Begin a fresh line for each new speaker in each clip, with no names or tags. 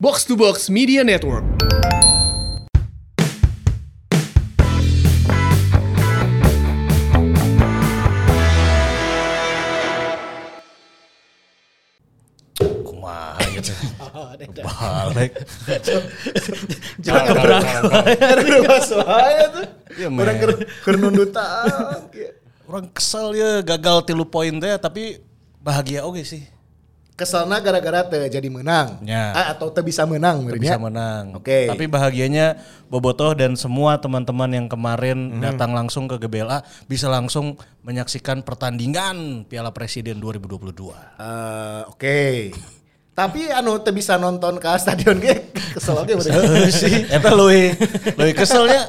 Box to Box Media Network.
Kumaha gitu. Balik.
Jangan keberangkat. Aduh, bahaya tuh.
Iya,
Orang
men.
ker ker nundutan.
Orang kesel ya gagal tilu poin teh tapi bahagia oke sih.
Kesalna gara-gara teu jadi menang.
Ya.
Ah, atau teu bisa menang
Bisa
meureunnya.
menang.
Oke.
Tapi bahagianya Bobotoh dan semua teman-teman yang kemarin datang langsung ke GBLA bisa langsung menyaksikan pertandingan Piala Presiden 2022.
Eh, oke. Tapi anu teu bisa nonton ke stadion ge kesel oge bener.
Eh, sih, eta leuwih leuwih keselnya.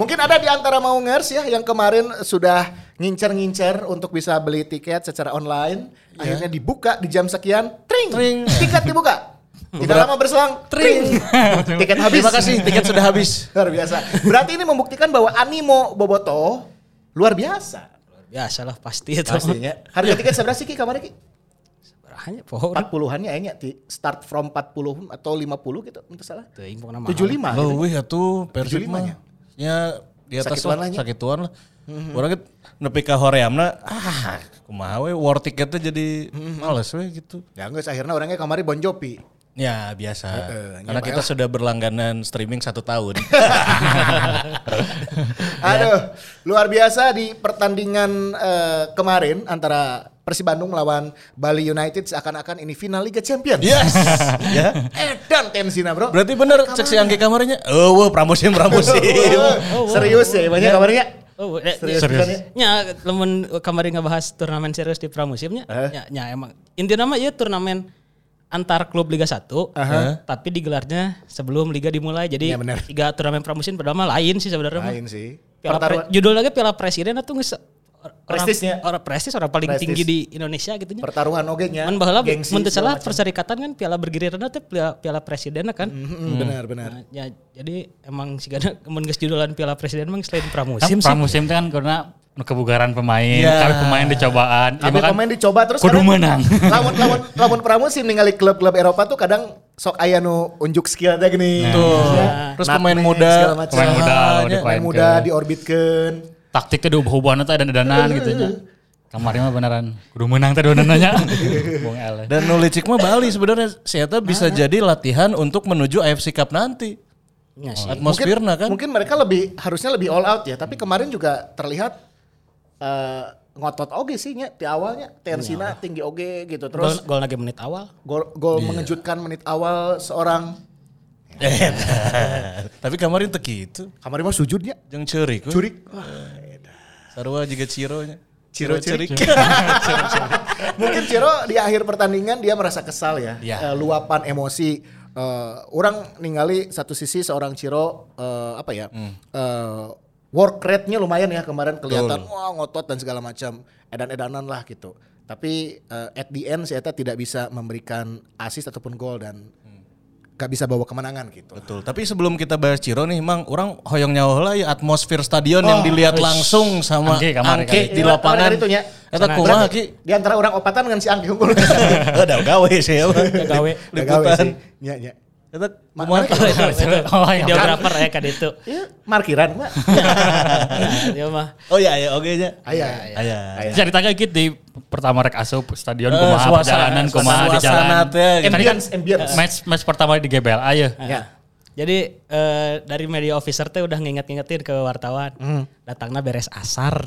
Mungkin ada di antara maungers ya yang kemarin sudah ngincer-ngincer untuk bisa beli tiket secara online. Akhirnya dibuka di jam sekian, tring,
Tring.
tiket dibuka. Tidak lama berselang, tring, tiket habis.
Terima kasih, tiket sudah habis.
Luar biasa. Berarti ini membuktikan bahwa animo Boboto luar biasa.
Biasa lah pasti itu.
Pastinya. Harga tiket seberapa sih Ki kemarin Ki?
Hanya pohon.
40-an ya ti start from 40 atau 50 gitu, entah salah.
Tuh, impor nama.
75 gitu.
Leuwih atuh Persib
75
mah.
nya.
Ya di atas
Sakituan
lah, sakituan lah. Orang kan nepi ka horeamna ah kumaha we war tiketnya jadi males we gitu.
Ya enggak akhirnya orangnya kemarin Bon Jovi.
Ya biasa.
Heeh,
Karena kita
lah.
sudah berlangganan streaming satu tahun.
Aduh, luar biasa di pertandingan eh, kemarin antara Persib Bandung melawan Bali United seakan-akan ini final Liga Champions.
yes. ya.
Edan tensinya bro.
Berarti bener cek si Anggi kamarnya. Oh, wah, pramusim pramusim.
Serius ya, banyak kabarnya.
Oh, eh,
Serius
serius.
pisan ya?
Nya, lamun kemarin ngebahas turnamen serius di pramusimnya,
Eh?
nya, nya emang intinya mah ieu turnamen antar klub Liga 1, tapi digelarnya sebelum liga dimulai. Jadi
Ya, bener.
tiga turnamen pramusim mah lain sih sebenarnya. mah.
Lain sih.
Piala
Pertaruhan,
Pre- judul lagi Piala Presiden atau orang-
Prestisnya.
orang prestis orang paling
Prestis.
tinggi di Indonesia gitu nya.
pertaruhan oge nya.
Salah
macam.
perserikatan kan Piala bergiliran teh Piala, Piala Presiden kan.
Mm, Benar, benar.
Nah, ya, jadi emang sih mun geus judulan Piala Presiden emang selain
Kan
pramusim sih.
pramusim itu kan karena kebugaran pemain,
Iya.
kami pemain dicobaan. Ya,
Tapi
bahkan
pemain dicoba terus
kudu menang.
lawan lawan lawan pramusim ningali klub-klub Eropa tuh kadang sok aya nu unjuk skill teh gini.
Tuh.
Ya.
Terus pemain muda.
Pemain muda,
Ah.
Pemain
Main
muda
ke-
diorbitkeun.
Taktiknya diubah-ubah nanti dan danan gitu nya. Kemarin mah beneran kudu menang. Bung El.
Dan nulicik mah Bali sebenarnya si Eta bisa jadi latihan untuk menuju AFC Cup nanti.
Ya sih.
Atmosfernya kan.
Mungkin mereka lebih harusnya lebih all out ya, tapi kemarin juga terlihat eh, ngotot oge sih nya di awalnya tensina tinggi oge gitu
Gol,
terus
gol lagi menit awal.
gol gol mengejutkan menit awal seorang
Tapi kemarin teu kitu.
kemarin mah sujudnya
Jeung ceurik. we. Sarua juga Ciro nya.
Ciro cerik. Mungkin Ciro di akhir pertandingan dia merasa kesal ya,
Ya.
Eh, luapan emosi. Eh, orang ningali satu sisi seorang Ciro eh, apa ya, eh, work rate-nya lumayan ya kemarin kelihatan wah ngotot dan segala macam, edan-edanan lah gitu. Tapi eh, at the end si Eta tidak bisa memberikan assist ataupun gol dan gak bisa bawa kemenangan gitu.
Betul. Tapi sebelum kita bahas Ciro nih, Mang, orang hoyong nyawa lah ya atmosfer stadion yang dilihat langsung sama
Angke kemarin
Angke di
Iya,
lapangan.
itu nya.
Eta kumaha ki?
Di antara orang opatan dengan si Angki unggul.
Udah gawe sih ya.
gawe.
Liputan.
sih. Nya, nya.
Eta
Ma-
kumaha?
ma-
Oh, iya.
Videografer ya kan itu.
Iya, markiran Mbak.
Dia mah
Oh iya ya oke nya.
Aya.
Aya.
Bisa ditanya gitu di pertama rek asup stadion
Eh,
kumaha
suasana-
perjalanan kumaha di jalan.
teh, gitu.
Tadi kan
Ambience, ambience.
match match pertama di GBL ayo.
Ya.
Jadi eh, dari media officer teh udah nginget-ngingetin ke wartawan. Datangnya beres asar.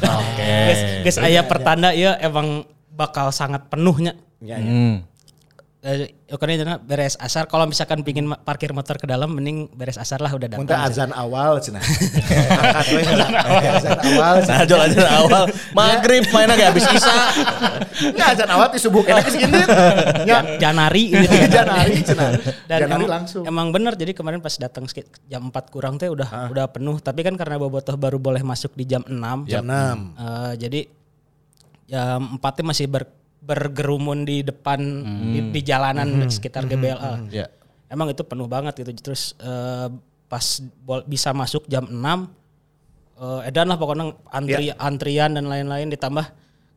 Oke. Guys, guys aya pertanda ya emang bakal sangat penuhnya.
Ya, ya.
Hmm.
Eh, Oke, jadi beres asar. Kalau misalkan pingin parkir motor ke dalam, mending beres asar lah udah datang.
Muntah azan awal heula. Azan awal.
Nah, jual aja awal. Maghrib mainnya kayak habis isa.
Ya azan awal di subuh kena geus gini. Ya.
Janari gitu.
Janari cenah.
Dan
Janari
emang,
langsung.
emang bener jadi kemarin pas datang jam 4 kurang teh udah udah penuh. Tapi kan karena Bobotoh baru boleh masuk di jam 6.
Jam 6.
Eh, jadi jam 4 teh masih ber- bergerumun di depan di, di jalanan sekitar GBLA.
Ya.
Emang itu penuh banget gitu. Terus eh, pas bol- bisa masuk jam 6 eh, edan lah pokoknya antri antrian dan lain-lain ditambah.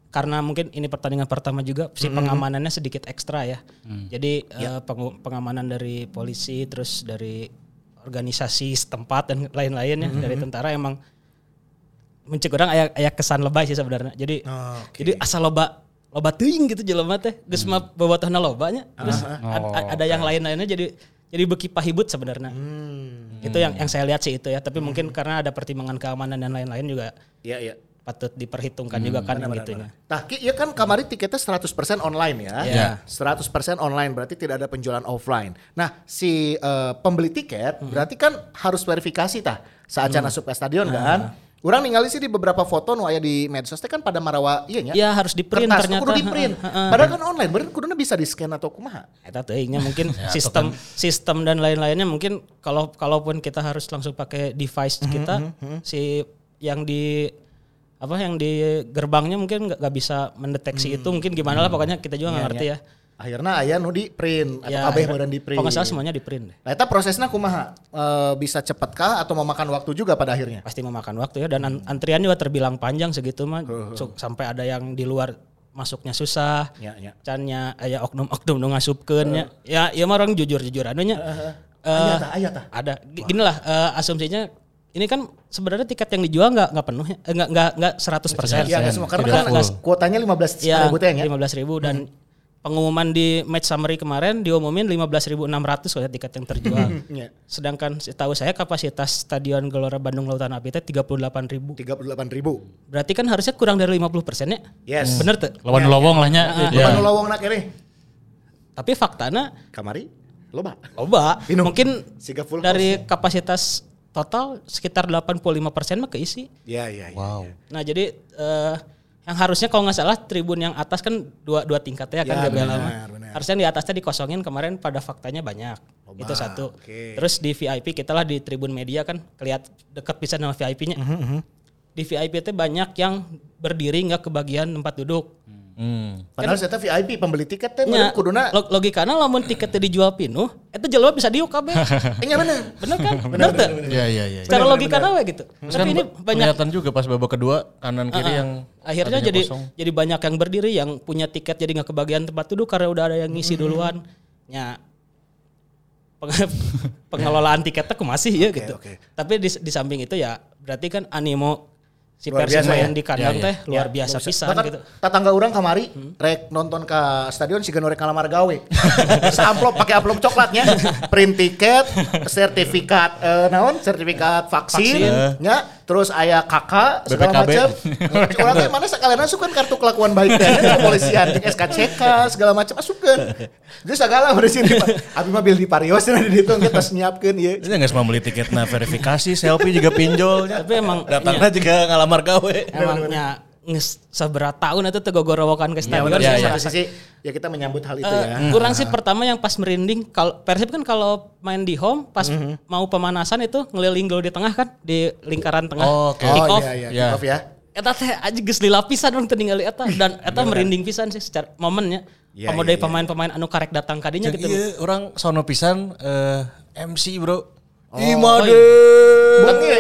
Karena mungkin ini pertandingan pertama juga si pengamanannya sedikit ekstra ya. Jadi eh, pengu- pengamanan dari polisi terus dari organisasi setempat dan lain-lain ya dari tentara emang mencek orang aya aya kesan lebay sih sebenarnya. Jadi jadi asal loba loba teuing gitu jelema teh geus mah bobotohna lobanya terus ad- ad- ada yang lain-lainnya jadi jadi beki pahibut sebenarnya. Itu yang yang saya lihat sih itu ya, tapi mungkin karena ada pertimbangan keamanan dan lain-lain juga
Iya, iya.
patut diperhitungkan juga kan gitu ya.
Nah, Ki, ya kan kamari tiketnya 100% online ya.
Iya.
100% online berarti tidak ada penjualan offline. Nah, si eh, pembeli tiket berarti kan harus verifikasi tah saat can asup ke stadion kan. Orang ningali sih di beberapa foto nu aya di medsos teh kan pada marawa iya nya.
Iya, harus di-print
Kertas,
ternyata.
kudu di print. Padahal kan online, bener kuduna bisa di scan atau kumaha.
Eta teuingnya mungkin sistem sistem dan lain-lainnya mungkin kalau kalaupun kita harus langsung pakai device kita si yang di apa yang di gerbangnya mungkin nggak nggak bisa mendeteksi itu mungkin gimana lah pokoknya kita juga nggak ngerti ya.
Akhirnya aya nu di print atau
Ya,
kabeh
akhirnya-
meureun di print.
Kalau salah semuanya di print.
Nah, itu prosesnya kumaha? Eh, bisa cepet kah atau memakan waktu juga pada akhirnya?
Pasti memakan waktu ya dan an- antrian juga terbilang panjang segitu mah Su- sampai ada yang di luar masuknya susah.
Ya, ya.
Cannya aya oknum-oknum nu ngasupkeun nya. Ya ya mah orang jujur-jujur anunya. Eh,
Aya tah, aya tah.
ada gini lah eh, asumsinya ini kan sebenarnya tiket yang dijual nggak nggak penuh ya Eh, nggak nggak nggak 100 persen
Iya, nggak semua karena kan kuotanya 15
ya
ribu teh nya.
lima belas ribu dan pengumuman di match summary kemarin diumumin 15.600 kalau tiket yang terjual
Iya.
sedangkan setahu saya kapasitas stadion Gelora Bandung Lautan Api itu 38 ribu
38 ribu.
berarti kan harusnya kurang dari 50 persen ya
Yes.
bener tuh
Lawan lowong lah nya.
Ya. Mana lowong nak ini?
tapi faktanya
Kamari? Loba.
loba mungkin
Siga full
dari kapasitas total sekitar 85 persen mah keisi
Iya, iya, iya.
Wow.
Nah jadi eh, yang harusnya kalau nggak salah tribun yang atas kan dua dua tingkat ya kan
Ya,
GBL
benar,
mah.
benar.
Harusnya di atasnya dikosongin kemarin pada faktanya banyak. Itu satu.
oke.
Terus di VIP kita lah di tribun media kan kelihat dekat bisa sama VIP-nya.
Mhm,
Di VIP itu banyak yang berdiri nggak kebagian tempat duduk.
Hmm.
Padahal saya teh VIP pembeli tiket teh meureun kuduna.
log- logikana lamun tiketnya dijual pinuh, itu jelema bisa diuk kabeh.
Iya bener.
Bener kan? Bener tuh.
Iya iya iya.
Secara logikana we gitu.
Terus
Tapi
kan
ini banyak
kelihatan juga pas babak kedua kanan kiri
Ah,
yang
akhirnya jadi
kosong.
jadi banyak yang berdiri yang punya tiket jadi nggak kebagian tempat duduk karena udah ada yang ngisi duluan ya peng- pengelolaan tiketnya aku masih ya gitu
oke.
tapi di, di samping itu ya berarti kan animo si
Luar
Persib
biasa
main
ya?
di kandang
Ya, ya.
teh luar
Ya,
biasa pisan
Bahkan
gitu
Tetangga orang kamari rek nonton ke stadion si norek kalamar gawe. Amplop pakai amplop coklatnya, print tiket, sertifikat eh, naon? Sertifikat vaksin,
Vaksin.
nya, terus aya kakak segala macam. Orang teh mana sekalian asukeun kartu kelakuan baik teh ke kepolisian, jeung SKCK segala macam asukeun. Jadi segala di sini Pak. Abi mah bil di Parios di ditu kita nyiapkeun ieu.
Ini nggak semua beli tiket nah verifikasi, selfie juga pinjolnya.
Tapi emang-
datangnya juga ngalamar gawe.
emangnya seberat tahun itu tuh gogorowokan ke
Ya
stadion
Ya,
sih,
ya.
satu sisi ya kita menyambut hal itu
Eh,
ya.
Kurang sih pertama yang pas merinding kalau Persib kan kalau main di home pas mau pemanasan itu ngeliling dulu di tengah kan di lingkaran tengah
Oh, oke.
kick
Oh
off.
iya iya,
Ya.
kick off ya.
Eta teh aja geus lila pisan dong teu ningali eta dan eta merinding pisan sih secara momennya.
Iya,
Kamu
iya,
dari
iya.
pemain-pemain anu karek datang kadinya gitu.
iya, orang sono pisan eh, MC bro.
Oh,
Imade.
Iya,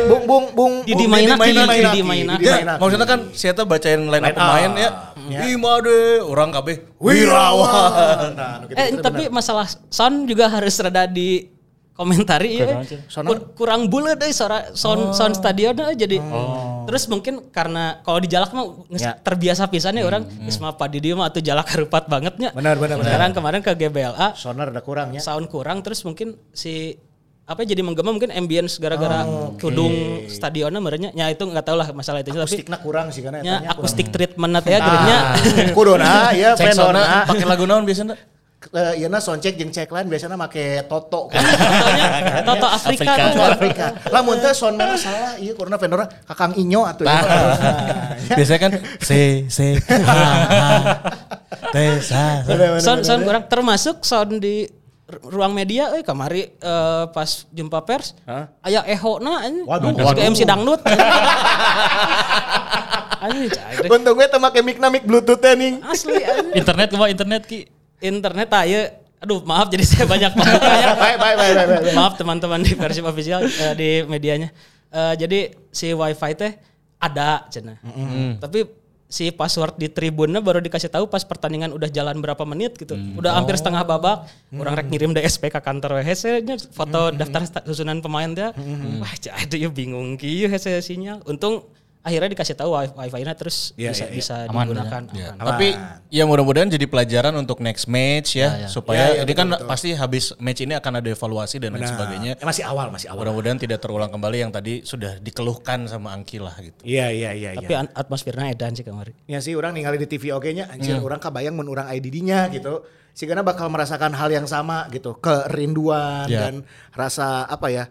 bung, bung, bung,
Di-
bung,
di mainan,
mainan,
di-
mainan,
di mainan.
di
Ya,
mainan.
maksudnya kan saya bacain line up pemain ya.
Ya.
Imade, orang kabeh
Wirawan. Nah, gitu,
Eh
gitu,
tapi masalah sound juga harus rada di komentari ya.
Sound
Kur- kurang bulat deh suara sound sound stadion eh, jadi. Terus mungkin karena kalau di jalak mah
Ya.
terbiasa pisan ya orang geus mah padi dia mah atuh jalak harupat bangetnya.
Benar, benar, benar.
Sekarang kemarin ke GBLA
sonar ada kurang ya.
sound kurang terus mungkin si apa jadi menggema mungkin ambience gara-gara
Oh, oke.
tudung stadionnya merenya ya itu nggak tahu lah masalah itu tapi
Akustiknya kurang sih karena
nya
etanya
akustik treatment ya gerenya
kurang. Kuduna ya
Cek sona pakai lagu naon biasanya?
Eh, Iya na soundcheck jeung check lain biasanya make toto.
Contohnya Toto Afrika,
Afrika.
tuh.
Afrika. Lamun teh sound mana salah ieu kurang vendorna Kakang Inyo atuh. ya.
Biasanya kan C C H H T S H.
sound sound kurang termasuk sound di ruang media eh kamari eh, pas jumpa pers
Hah?
aya eho na
Waduh,
waduh
waduh.
MC dangdut anjing.
Untung gue teh make mic na mic bluetooth teh ning.
asli anjing.
Internet kumaha internet ki?
internet aja aduh maaf jadi saya banyak membukanya
Baik baik baik baik. baik.
maaf teman-teman di versi official eh, di medianya Eh, jadi si wifi teh ada cina tapi si password di tribunnya baru dikasih tahu pas pertandingan udah jalan berapa menit gitu. Udah hampir setengah babak, orang rek ngirim DSP ke kantor we hese foto daftar sta- susunan pemain teh. Wah, jadi ya bingung kieu hese sinyal. Untung akhirnya dikasih tahu wi- wifi-nya terus
Iya,
bisa
iya, iya.
bisa
Aman,
digunakan.
Ya,
aman.
Tapi ya mudah-mudahan jadi pelajaran untuk next match ya, supaya
Ya, ya,
ini kan
betul, betul.
pasti habis match ini akan ada evaluasi dan lain
Nah,
sebagainya.
eh, masih awal, masih awal.
Mudah-mudahan tidak terulang kembali yang tadi sudah dikeluhkan sama Angki lah gitu.
Iya, iya, iya,
Tapi
iya.
an- atmosfernya edan sih kemarin.
Ya sih orang ningali di TV oke nya anjir
Hmm.
orang kabayang mun urang IDD-nya gitu. Sigana bakal merasakan hal yang sama gitu, kerinduan
Ya.
dan rasa apa ya?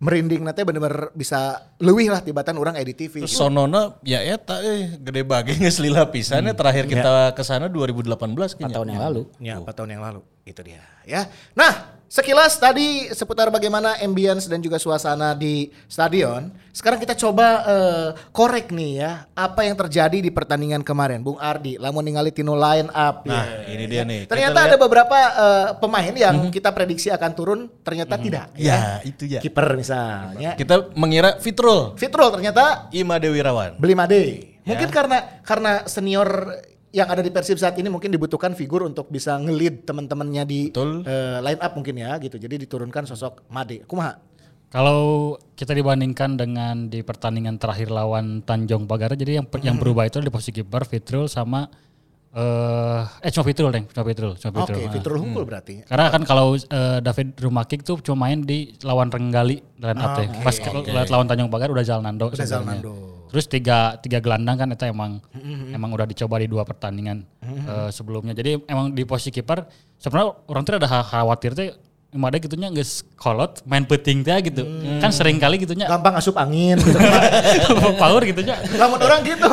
Merinding nanti bener-bener bisa leuwih lah tibatan orang IDTV.
Terus sonona ya eta eh gede bagi geus lila pisannya terakhir kita ke sana 2018
Empat
kayaknya.
tahun yang lalu.
Ya, 4 tahun yang lalu. Itu dia, ya. Nah, sekilas tadi seputar bagaimana ambience dan juga suasana di stadion. Sekarang kita coba eh, korek nih ya, apa yang terjadi di pertandingan kemarin, Bung Ardi. Lamun ningali tino line up.
Nah,
ya.
ini dia nih.
Ternyata
Kita
ada beberapa eh, pemain yang kita prediksi akan turun, ternyata tidak.
Ya, itu ya.
Kiper misalnya.
Kita mengira Fitrul
Fitrul ternyata
Ima Dewi Rawan.
beli Made. Mungkin
Ya.
karena karena senior yang ada di Persib saat ini mungkin dibutuhkan figur untuk bisa ngelid teman-temannya di
Betul.
eh, line up mungkin ya gitu. Jadi diturunkan sosok Made. Kumaha?
Kalau kita dibandingkan dengan di pertandingan terakhir lawan Tanjung Pagara, jadi yang yang berubah itu di posisi kiper Fitrul sama eh eh cuma Fitrul deh, cuma Fitrul, cuma
Oke,
Fitrul. Nah.
Fitrul Hunkul berarti.
Karena kan kalau eh, David Rumakik tuh cuma main di lawan Renggali dan teh. Pas lihat lawan Tanjung Pagar udah Zalnando.
Udah. Zalnando.
Terus tiga tiga gelandang kan itu emang emang udah dicoba di dua pertandingan eh, sebelumnya. Jadi emang di posisi kiper sebenarnya orang tuh ada kha- khawatir teh Mada gitunya nggak kolot main peting teh gitu. Kan sering kali gitunya
Gampang asup angin gitu.
power gitunya.
lamun orang gitu.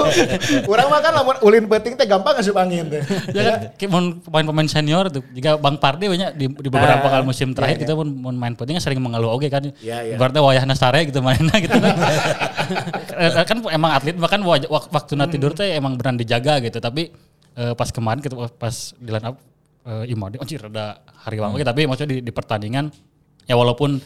Orang mah kan lamun ulin peting teh gampang asup angin teh.
ya kan pemain-pemain senior tuh jika Bang Pardi banyak di, di beberapa
Ah,
kali musim terakhir kita mun, mun main penting sering mengeluh oke kan
Iya, iya.
berarti wayahna sare gitu mainnya gitu kan kan emang atlet bahkan waktu
Hmm.
tidur teh emang beran dijaga gitu tapi eh, pas kemarin kita pas di line up eh Imadi anjir ada hari
Hmm.
oke tapi maksudnya di, di pertandingan ya walaupun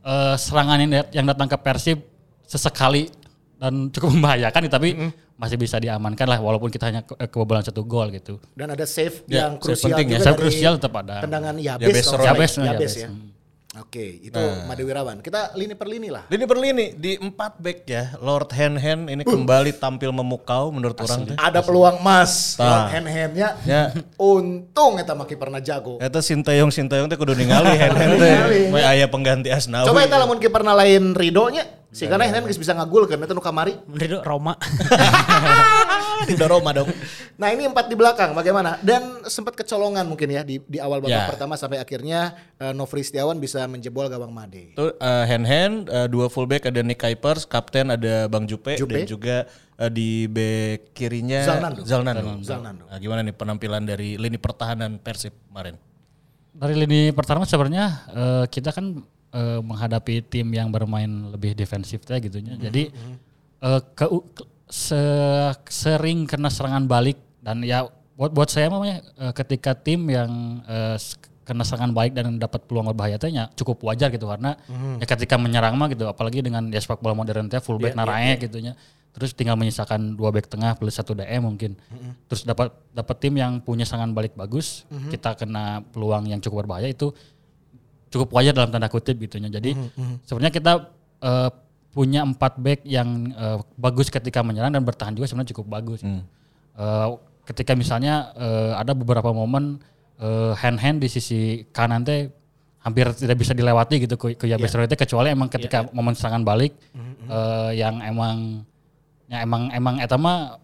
eh, serangan yang, dat- yang datang ke Persib sesekali dan cukup membahayakan tapi
Hmm.
masih bisa diamankan lah walaupun kita hanya ke- kebobolan satu gol gitu.
Dan ada save
Ya,
yang krusial
penting ya.
juga
Save
dari
krusial tetap ada.
Tendangan Yabes.
Yabes
kalau
Roy.
nggak
Yabes,
salah.
Yabes,
Yabes ya.
hmm.
Oke, itu
Nah.
Made Wirawan. Kita lini per lini lah.
Lini per lini di empat back ya, Lord Hand Hand ini kembali tampil memukau menurut orang teh.
Ada peluang emas.
Tah.
Hand handnya.
Ya.
Untung eta maki pernah jago.
Eta Sintayong Sintayong teh kudu ningali Hand Hand teh. We aya pengganti Asnawi.
Coba eta lamun kiperna lain Rido nya. Si karena hand geus bisa ngagulkeun eta nu kamari.
Menurut Roma.
Roma dong.
Nah ini empat di belakang bagaimana? Dan sempat kecolongan mungkin ya di, di awal babak
Ya.
pertama sampai akhirnya uh, Nofri Setiawan bisa menjebol gawang Made.
Tuh uh, hand hand uh, dua fullback ada Nick Kuipers, kapten ada Bang Jupe,
Jupe.
dan juga uh, di back kirinya
Zalnando.
Zalnando.
Zalnando.
Nah, gimana nih penampilan dari lini pertahanan Persib kemarin?
Dari lini pertama sebenarnya eh, kita kan eh, menghadapi tim yang bermain lebih defensif teh gitu nya. Jadi eh, ke, ke- se- sering kena serangan balik dan ya buat buat saya mamanya eh, ketika tim yang s- kena serangan balik dan dapat peluang berbahaya teh nya cukup wajar gitu karena ya ketika menyerang mah gitu apalagi dengan ya sepak bola modern teh fullback narae gitu nya. Terus tinggal menyisakan dua back tengah plus satu DM mungkin. Terus dapat dapat tim yang punya serangan balik bagus, kita kena peluang yang cukup berbahaya itu cukup wajar dalam tanda kutip gitu nya. Jadi sebenarnya kita eh, punya empat back yang eh, bagus ketika menyerang dan bertahan juga sebenarnya cukup bagus. Eh, ketika misalnya eh, ada beberapa momen eh, hand hand di sisi kanan teh hampir tidak bisa dilewati gitu ke, ke Yabes Roy teh, kecuali emang ketika momen serangan balik eh, yang emang ya emang emang eta mah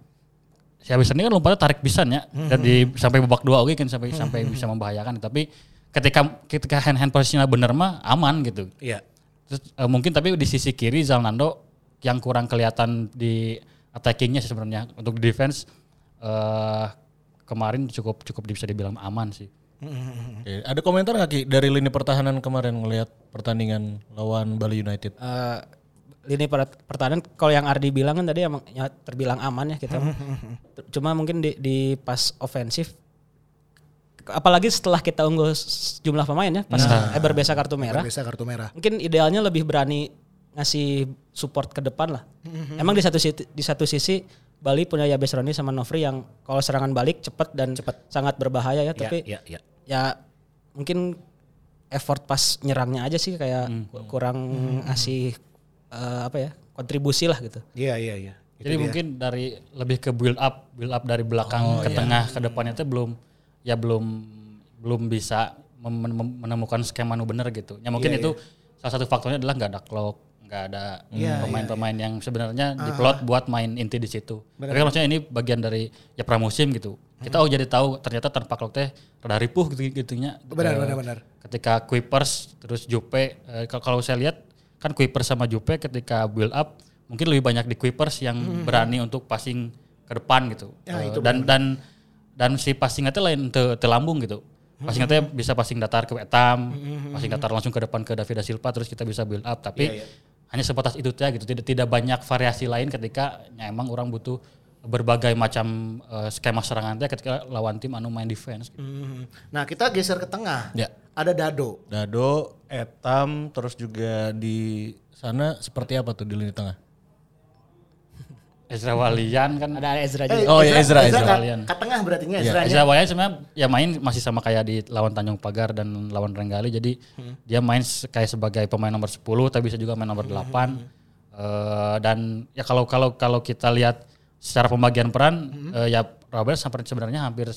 si Yabes ini kan lompatnya tarik pisan ya dan di sampai babak dua oke kan sampai sampai bisa membahayakan. Tapi ketika ketika hand hand posisinya bener mah aman gitu.
Iya.
Terus eh, mungkin tapi di sisi kiri Zalnando yang kurang kelihatan di attackingnya sih sebenarnya untuk defense eh kemarin cukup cukup bisa dibilang aman sih.
Oke, Ada komentar nggak Ki dari lini pertahanan kemarin ngelihat pertandingan lawan Bali United?
Eh, lini per- pertahanan kalau yang Ardi bilang kan tadi emang ya terbilang aman ya kita. Cuma mungkin di, di pas ofensif apalagi setelah kita unggul jumlah pemain ya pas Eber biasa kartu merah.
Kartu merah.
Mungkin idealnya lebih berani ngasih support ke depan lah. Emang di satu sisi, di satu sisi Bali punya Yabes Roni sama Novri yang kalau serangan balik cepat dan sangat berbahaya ya. Tapi
ya, ya.
ya mungkin effort pas nyerangnya aja sih kayak ku- kurang ngasih eh, apa ya kontribusi lah gitu.
Iya, iya, iya.
Jadi mungkin dari lebih ke build up, build up dari belakang ke tengah ke depannya itu belum ya belum belum bisa menemukan skema nu bener gitu. Ya mungkin itu salah satu faktornya adalah nggak ada clock, nggak ada pemain-pemain yang sebenarnya diplot buat main inti di situ. Tapi kan maksudnya ini bagian dari ya pramusim gitu. Kita oh jadi tahu ternyata tanpa clock teh rada ripuh gitu gitunya.
Benar,
Eh,
benar, benar.
Ketika Kuipers terus Jupe eh, kalau- saya lihat kan Kuipers sama Jupe ketika build up mungkin lebih banyak di Kuipers yang berani untuk passing ke depan gitu. Eh, dan dan dan si passingnya teh lain te, te lambung gitu. Passingnya teh bisa passing datar ke Etam, passing datar langsung ke depan ke David da Silva terus kita bisa build up tapi hanya sebatas itu teh gitu. Tidak tidak banyak variasi lain ketika ya emang orang butuh berbagai macam eh, skema serangan teh ketika lawan tim anu main defense gitu.
Nah, kita geser ke tengah.
Ya.
Ada Dado.
Dado, Etam, terus juga di sana seperti apa tuh di lini tengah?
Ezra Walian kan
Ada Ezra
Eh,
juga.
Oh, ya, Ezra, Ezra.
Walian.
ke tengah berarti
Iya,
Ezra.
Ezra Walian sebenarnya ya main masih sama kayak di lawan Tanjung Pagar dan lawan Renggali jadi dia main kayak sebagai pemain nomor 10 tapi bisa juga main nomor 8 Eh, dan ya kalau kalau kalau kita lihat secara pembagian peran eh, ya Robert sampai sebenarnya hampir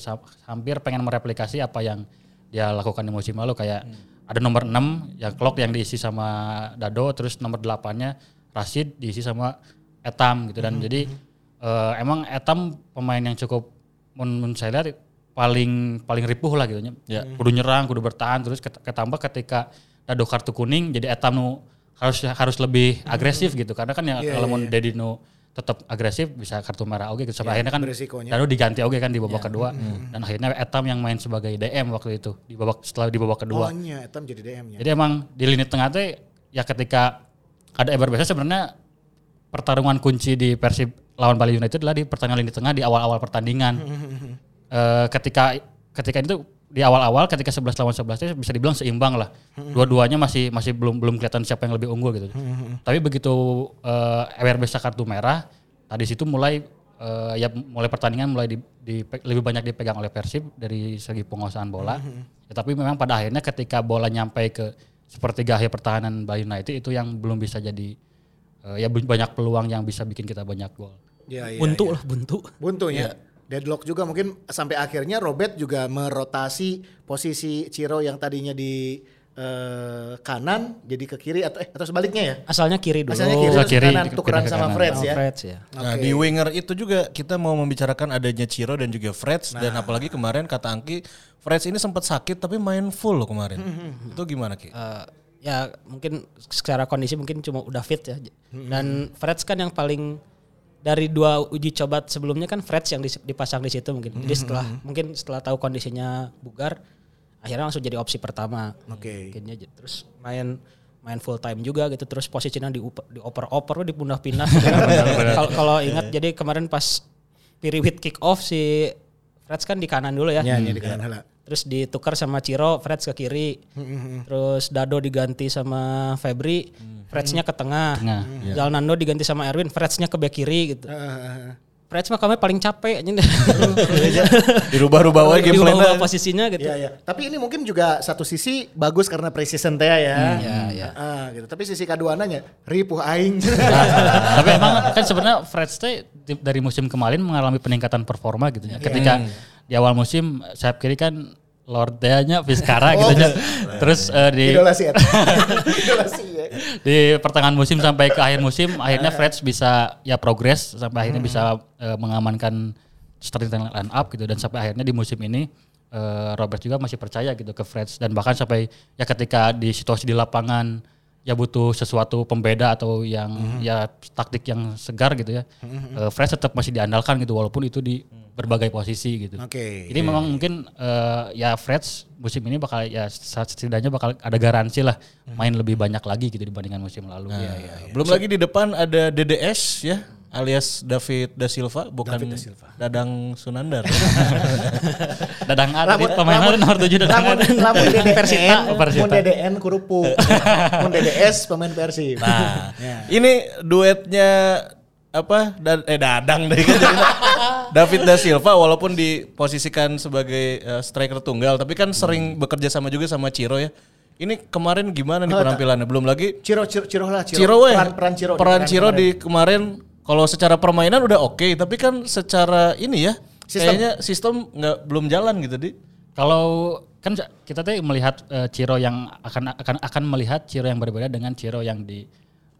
hampir pengen mereplikasi apa yang dia lakukan di musim lalu kayak ada nomor 6 yang clock yang diisi sama Dado terus nomor 8-nya Rashid diisi sama Etam gitu dan jadi eh, emang Etam pemain yang cukup mun, mun saya lihat paling paling ripuh lah gitu ya. Kudu nyerang, kudu bertahan terus ket- ketambah ketika Dado kartu kuning jadi Etam nu harus harus lebih agresif gitu karena kan ya kalau mau Dedi nu tetap agresif bisa kartu merah oke gitu. sampai akhirnya kan. Dado diganti oke kan di babak kedua dan akhirnya Etam yang main sebagai DM waktu itu di babak setelah di babak kedua.
Oh, nya Etam jadi DM-nya.
Jadi emang di lini tengah teh ya ketika ada Eber biasa sebenarnya pertarungan kunci di Persib lawan Bali United adalah di pertandingan lini tengah di awal-awal pertandingan. Eh, ketika ketika itu di awal-awal ketika 11 lawan 11 itu bisa dibilang seimbang lah. Dua-duanya masih masih belum belum kelihatan siapa yang lebih unggul gitu. Tapi begitu eh Eber bisa kartu merah, tadi situ mulai eh, ya mulai pertandingan mulai di, di- lebih banyak dipegang oleh Persib dari segi penguasaan bola. Ya, tapi memang pada akhirnya ketika bola nyampe ke sepertiga akhir pertahanan Bali United itu yang belum bisa jadi eh, ya banyak peluang yang bisa bikin kita banyak gol.
Iya, iya,
buntu
iya.
lah buntu.
Buntu ya. Deadlock juga mungkin sampai akhirnya Robert juga merotasi posisi Ciro yang tadinya di eh, kanan jadi ke kiri atau eh atau sebaliknya ya.
Asalnya kiri dulu.
Asalnya kiri,
Asal kiri,
kanan tukeran
ke
sama. Freds
Sama
ya.
Freds ya.
Nah di winger itu juga kita mau membicarakan adanya Ciro dan juga Freds dan apalagi kemarin kata Angki Freds ini sempat sakit tapi main full loh kemarin. Itu gimana Ki?
Eh, ya mungkin secara kondisi mungkin cuma udah fit ya. Dan Freds kan yang paling dari dua uji coba sebelumnya kan Freds yang dipasang di situ mungkin. Jadi setelah mungkin setelah tahu kondisinya bugar akhirnya langsung jadi opsi pertama.
Oke.
Mungkin aja. terus main main full time juga gitu terus posisinya di dioper-oper dipindah-pindah. Kalau kalau ingat jadi kemarin pas Piriwit kick off si Freds kan di kanan dulu ya.
Ya, ya di kanan.
Terus ditukar sama Ciro, Freds ke kiri. Terus Dado diganti sama Febri, Fredsnya ke tengah.
Tengah,
Jalnando diganti sama Erwin, Fredsnya ke back kiri gitu.
Eh,
Freds mah kami paling capek aja.
Dirubah-rubah lagi game plan
posisinya gitu.
Iya, iya. Tapi ini mungkin juga satu sisi bagus karena precision teh ya.
Iya, iya.
Ah, gitu. Tapi sisi keduanya ripuh aing.
Tapi emang kan sebenarnya Freds teh dari musim kemarin mengalami peningkatan performa gitu ya. Ketika di awal musim sayap kiri kan Lord Dea-nya Vizcara gitu ya. Terus eh, di
Idola si Eta. Idola si ya.
di pertengahan musim sampai ke akhir musim akhirnya Freds bisa ya progres sampai akhirnya bisa eh, mengamankan starting line up gitu dan sampai akhirnya di musim ini eh, Robert juga masih percaya gitu ke Freds dan bahkan sampai ya ketika di situasi di lapangan ya butuh sesuatu pembeda atau yang ya taktik yang segar gitu ya. Eh, Freds tetap masih diandalkan gitu walaupun itu di berbagai posisi gitu.
Oke.
Jadi memang mungkin eh, ya Freds musim ini bakal ya setidaknya bakal ada garansi lah main lebih banyak lagi gitu dibandingkan musim lalu.
Belum lagi di depan ada DDS ya alias David da Silva bukan Dadang Sunandar.
Dadang A tadi pemain lain nomor 7 Dadang.
Lamun lamun DDN,
Persita. Persita.
mun DDN kurupu. mun DDS pemain Persib.
Nah, ini duetnya apa da- eh dadang deh kan jadinya. David da Silva walaupun diposisikan sebagai eh, striker tunggal tapi kan sering bekerja sama juga sama Ciro ya. Ini kemarin gimana nih penampilannya? Belum lagi
Ciro Ciro Ciro lah Ciro.
Ciro
peran, peran Ciro. di
Peran
peran
Ciro
kemarin.
di kemarin kalau secara permainan udah oke, tapi kan secara ini ya
Sistem.
kayaknya sistem nggak belum jalan gitu di.
Kalau kan kita tuh melihat eh, Ciro yang akan akan akan melihat Ciro yang berbeda dengan Ciro yang di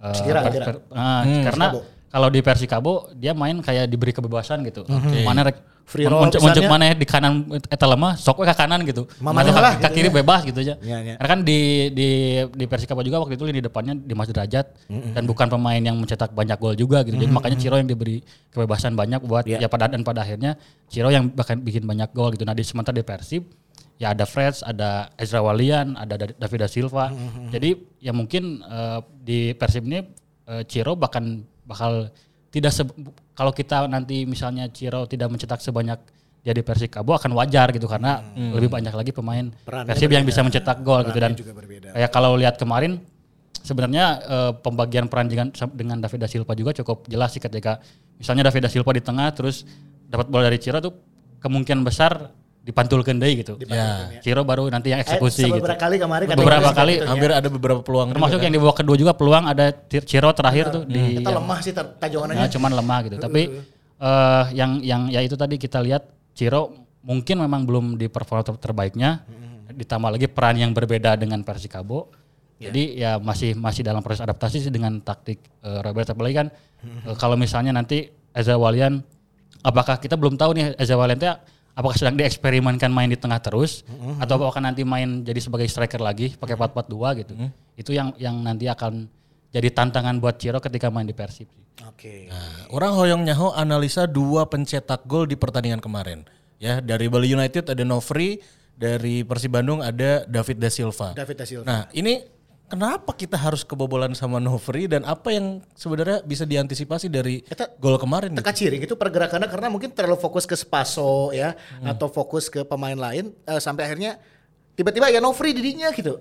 eh,
Cira,
per- per- ah, karena kalau di Persikabo dia main kayak diberi kebebasan gitu. Mana rek
Free roll
muncul muncul mana di kanan eta lemah sok ke kanan gitu. Atau
lah
ke
gitu
kiri
ya.
bebas gitu aja.
Iya, iya.
Karena kan di di di Persikabo juga waktu itu di depannya Dimas Derajat dan bukan pemain yang mencetak banyak gol juga gitu. Jadi makanya Ciro yang diberi kebebasan banyak buat
Iya.
ya pada dan pada akhirnya Ciro yang bahkan bikin banyak gol gitu. Nah di sementara di Persib ya ada Freds, ada Ezra Walian, ada Da- David da Silva. Jadi ya mungkin eh, di Persib ini eh, Ciro bahkan bakal tidak kalau kita nanti misalnya Ciro tidak mencetak sebanyak dia di Persikabo akan wajar gitu karena lebih banyak lagi pemain
Perannya
Persib yang bisa mencetak gol gitu dan
juga berbeda.
kayak kalau lihat kemarin sebenarnya eh, pembagian peran dengan dengan David da Silva juga cukup jelas sih ketika misalnya David da Silva di tengah terus dapat bola dari Ciro tuh kemungkinan besar dipantulkan deh gitu.
Ya.
Ciro baru nanti yang eksekusi
eh,
gitu.
beberapa kali kemarin kan
Beberapa kali,
gitu ya.
Hampir ada beberapa peluang
Termasuk
juga
yang di babak kedua juga peluang ada Ciro terakhir tuh di
Kita
yang-
lemah sih tajongannya.
Nah, cuman lemah gitu. Tapi eh yang yang ya itu tadi kita lihat Ciro mungkin memang belum di performa ter- terbaiknya. Ditambah lagi peran yang berbeda dengan Persikabo. Jadi ya masih masih dalam proses adaptasi sih dengan taktik eh, Robert apalagi kan eh, kalau misalnya nanti Eza Walian apakah kita belum tahu nih Eza Walian apakah sedang dieksperimenkan main di tengah terus atau apakah nanti main jadi sebagai striker lagi pakai 4-4-2 gitu. Itu yang yang nanti akan jadi tantangan buat Ciro ketika main di Persib.
Oke.
Nah, orang hoyong nyaho analisa dua pencetak gol di pertandingan kemarin. Ya, dari Bali United ada Novri, dari Persib Bandung ada David da Silva.
David da Silva.
Nah, ini kenapa kita harus kebobolan sama Novri dan apa yang sebenarnya bisa diantisipasi dari
Eta-
gol kemarin? gitu?
Teka ciri itu pergerakannya karena mungkin terlalu fokus ke Spaso ya
Hmm.
atau fokus ke pemain lain eh, sampai akhirnya tiba-tiba ya no free didinya gitu.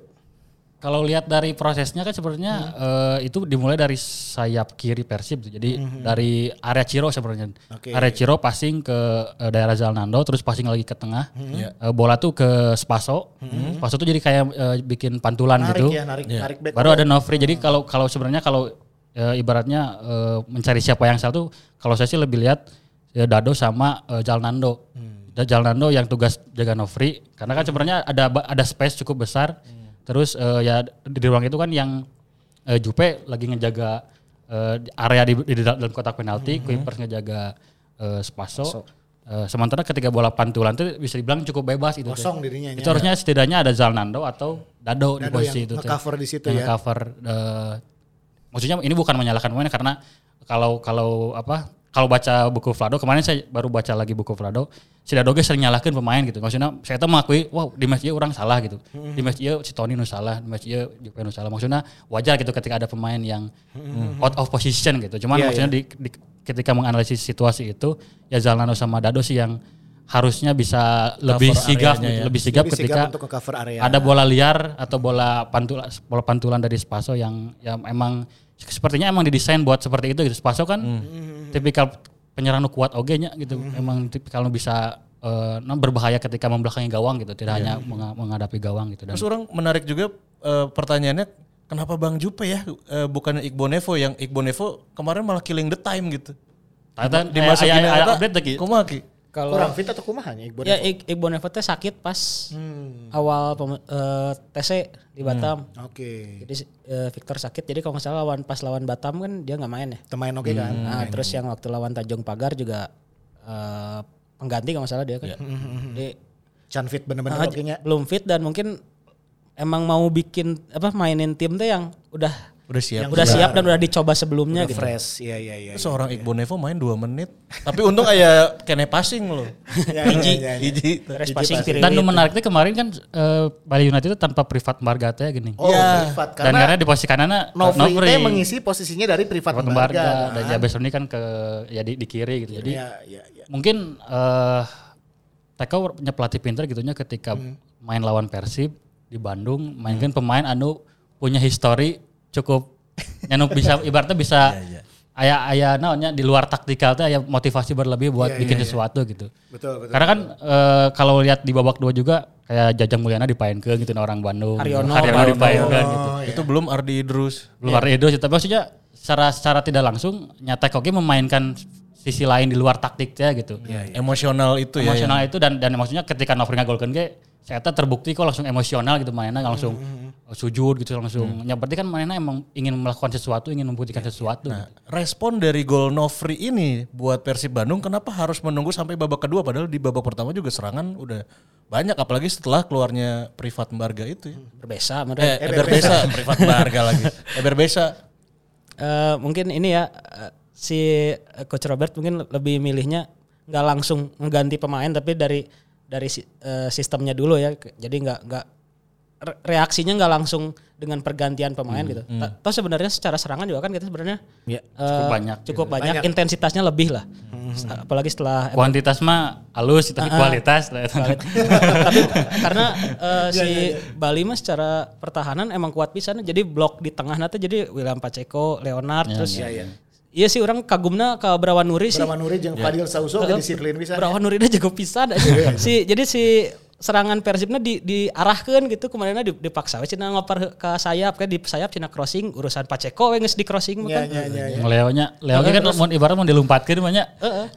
Kalau lihat dari prosesnya kan sebenarnya eh, itu dimulai dari sayap kiri Persib tuh. Jadi dari area Ciro sebenarnya.
Oke.
Area Ciro passing ke eh, daerah Zalnando terus passing lagi ke tengah.
Hmm.
Eh, bola tuh ke Spaso. Spaso tuh jadi kayak eh, bikin pantulan
Narik
gitu.
ya, narik narik back.
Baru ada Novri. Jadi kalau kalau sebenarnya kalau eh, ibaratnya eh, mencari siapa yang salah tuh kalau saya sih lebih lihat ya, Dado sama eh, Jalnando. Da- Jalnando yang tugas jaga Novri karena kan sebenarnya ada ada space cukup besar. Terus eh, ya di, di ruang itu kan yang eh, Jupe lagi ngejaga eh, area di, di dalam kotak penalti, Kuipers ngejaga eh, Spaso. Eh, sementara ketika bola pantulan itu bisa dibilang cukup bebas itu.
Kosong dirinya.
Itu harusnya setidaknya ada Zalnando atau Dado, di
Dado
posisi
yang
itu.
nge-cover di situ
Yang
ya.
cover eh, maksudnya ini bukan menyalahkan pemain karena kalau kalau apa kalau baca buku Vlado kemarin saya baru baca lagi buku Vlado si Dado ge sering nyalahkan pemain gitu. Maksudnya saya tuh mengakui wow di match orang salah gitu. Di match si Tony nu salah di match Jupe nu salah. Maksudnya wajar gitu ketika ada pemain yang out of position gitu. Cuman
Iya,
maksudnya di, di- ketika menganalisis situasi itu ya Zalano sama Dado sih yang harusnya bisa lebih
Cover
sigap
areanya
gitu,
ya.
lebih sigap
Lebih
ketika
untuk nge-cover area.
ada bola liar atau bola pantulan bola pantulan dari Spaso yang yang emang sepertinya emang didesain buat seperti itu gitu. Spaso kan tipikal penyerang nu kuat oge nya gitu. Emang tipikal nu bisa nah, berbahaya ketika membelakangi gawang gitu, tidak hanya menga- menghadapi gawang gitu dan
Terus orang menarik juga eh, pertanyaannya kenapa Bang Jupe ya eh, bukan Iqbal Nevo yang Iqbal Nevo kemarin malah killing the time gitu. Dimasukin
aya- aya- aya
eta,
update lagi.
Kalau
Kurang fit atau kumaha nya Iqbal?
ya Iqbal Nevo teh sakit pas awal pem- eh, TC di Batam.
Oke.
Jadi eh, Victor sakit. Jadi kalau nggak salah lawan pas lawan Batam kan dia nggak main ya.
Teman oke kan.
Nah, terus yang waktu lawan Tanjung Pagar juga eh, pengganti kalau nggak salah dia kan. Jadi
Can fit bener-bener oke nya.
belum fit dan mungkin emang mau bikin apa mainin tim tuh yang udah
Udah siap.
udah siap dan udah dicoba sebelumnya gitu.
Fresh. Iya iya iya.
Seorang Iqbal Nevo main 2 menit. Tapi untung aya kene passing loh.
Ya,
Hiji,
ya, ya, ya.
hiji.
Passing
dan menariknya kemarin kan eh, Bali United itu tanpa privat Margata ya gini.
Oh,
Ya.
privat
dan
karena
karena di posisi kanannya
Novri teh mengisi posisinya dari privat. Embarga
dan Jabes ini kan ke ya di, di kiri gitu. Jadi
Iya iya iya.
mungkin eh Teko punya pelatih pinter gitunya ketika main lawan Persib di Bandung mainkan pemain anu punya histori cukup anu bisa ibaratnya bisa aya aya naonnya di luar taktikal teh aya motivasi berlebih buat
Iya,
bikin
iya, iya.
sesuatu gitu.
Betul, betul.
Karena kan eh, kalau lihat di babak dua juga kayak Jajang Mulyana dipainkeun gitu na orang Bandung.
Haryono.
Haryono dipainkeun gitu.
Itu belum Ardi Idrus.
Luar Edo sih, tapi maksudnya secara secara tidak langsung nyata oke memainkan sisi lain di luar taktiknya gitu.
Emosional itu ya.
emosional itu dan dan maksudnya ketika Novri ngagolkeun ge saya terbukti kok langsung emosional gitu mainnya nggak langsung sujud gitu langsung. Ya berarti kan mainnya emang ingin melakukan sesuatu, ingin membuktikan sesuatu.
Nah,
gitu.
respon dari gol Novri ini buat Persib Bandung kenapa harus menunggu sampai babak kedua padahal di babak pertama juga serangan udah banyak apalagi setelah keluarnya Privat Barga itu ya.
Berbesa menurut
Eh, Eber Besa, Privat Barga lagi. Eber Besa.
Eh, mungkin ini ya eh, si eh, coach Robert mungkin lebih milihnya nggak langsung mengganti pemain tapi dari dari si- eh, sistemnya dulu ya jadi nggak nggak re- reaksinya nggak langsung dengan pergantian pemain gitu. Ta- Toh sebenarnya secara serangan juga kan kita sebenarnya
Ya,
eh,
cukup banyak
cukup
gitu.
banyak,
Banyak.
intensitasnya lebih lah. Apalagi setelah
Kuantitas mah halus tapi kualitas lah.
tapi karena eh, si Bali mah secara pertahanan emang kuat pisan jadi blok di tengah nanti jadi William Paceko, Leonard terus iya, sih orang kagumna ke Brawan Nuri sih.
Brawan Nuri jeung Fadil Sauso ge disiplin bisa.
Brawan Nuri jago pisan aja. si jadi si serangan Persibna di diarahkeun gitu kemarin di, dipaksa we cenah ngoper ke sayap kan di sayap cenah crossing urusan Paceko we geus di crossing mah
Ya,
kan.
ya, ya, ya.
Yang Leonya, Leo ge kan mau ibarat mau dilompatkeun mah nya.
Heeh.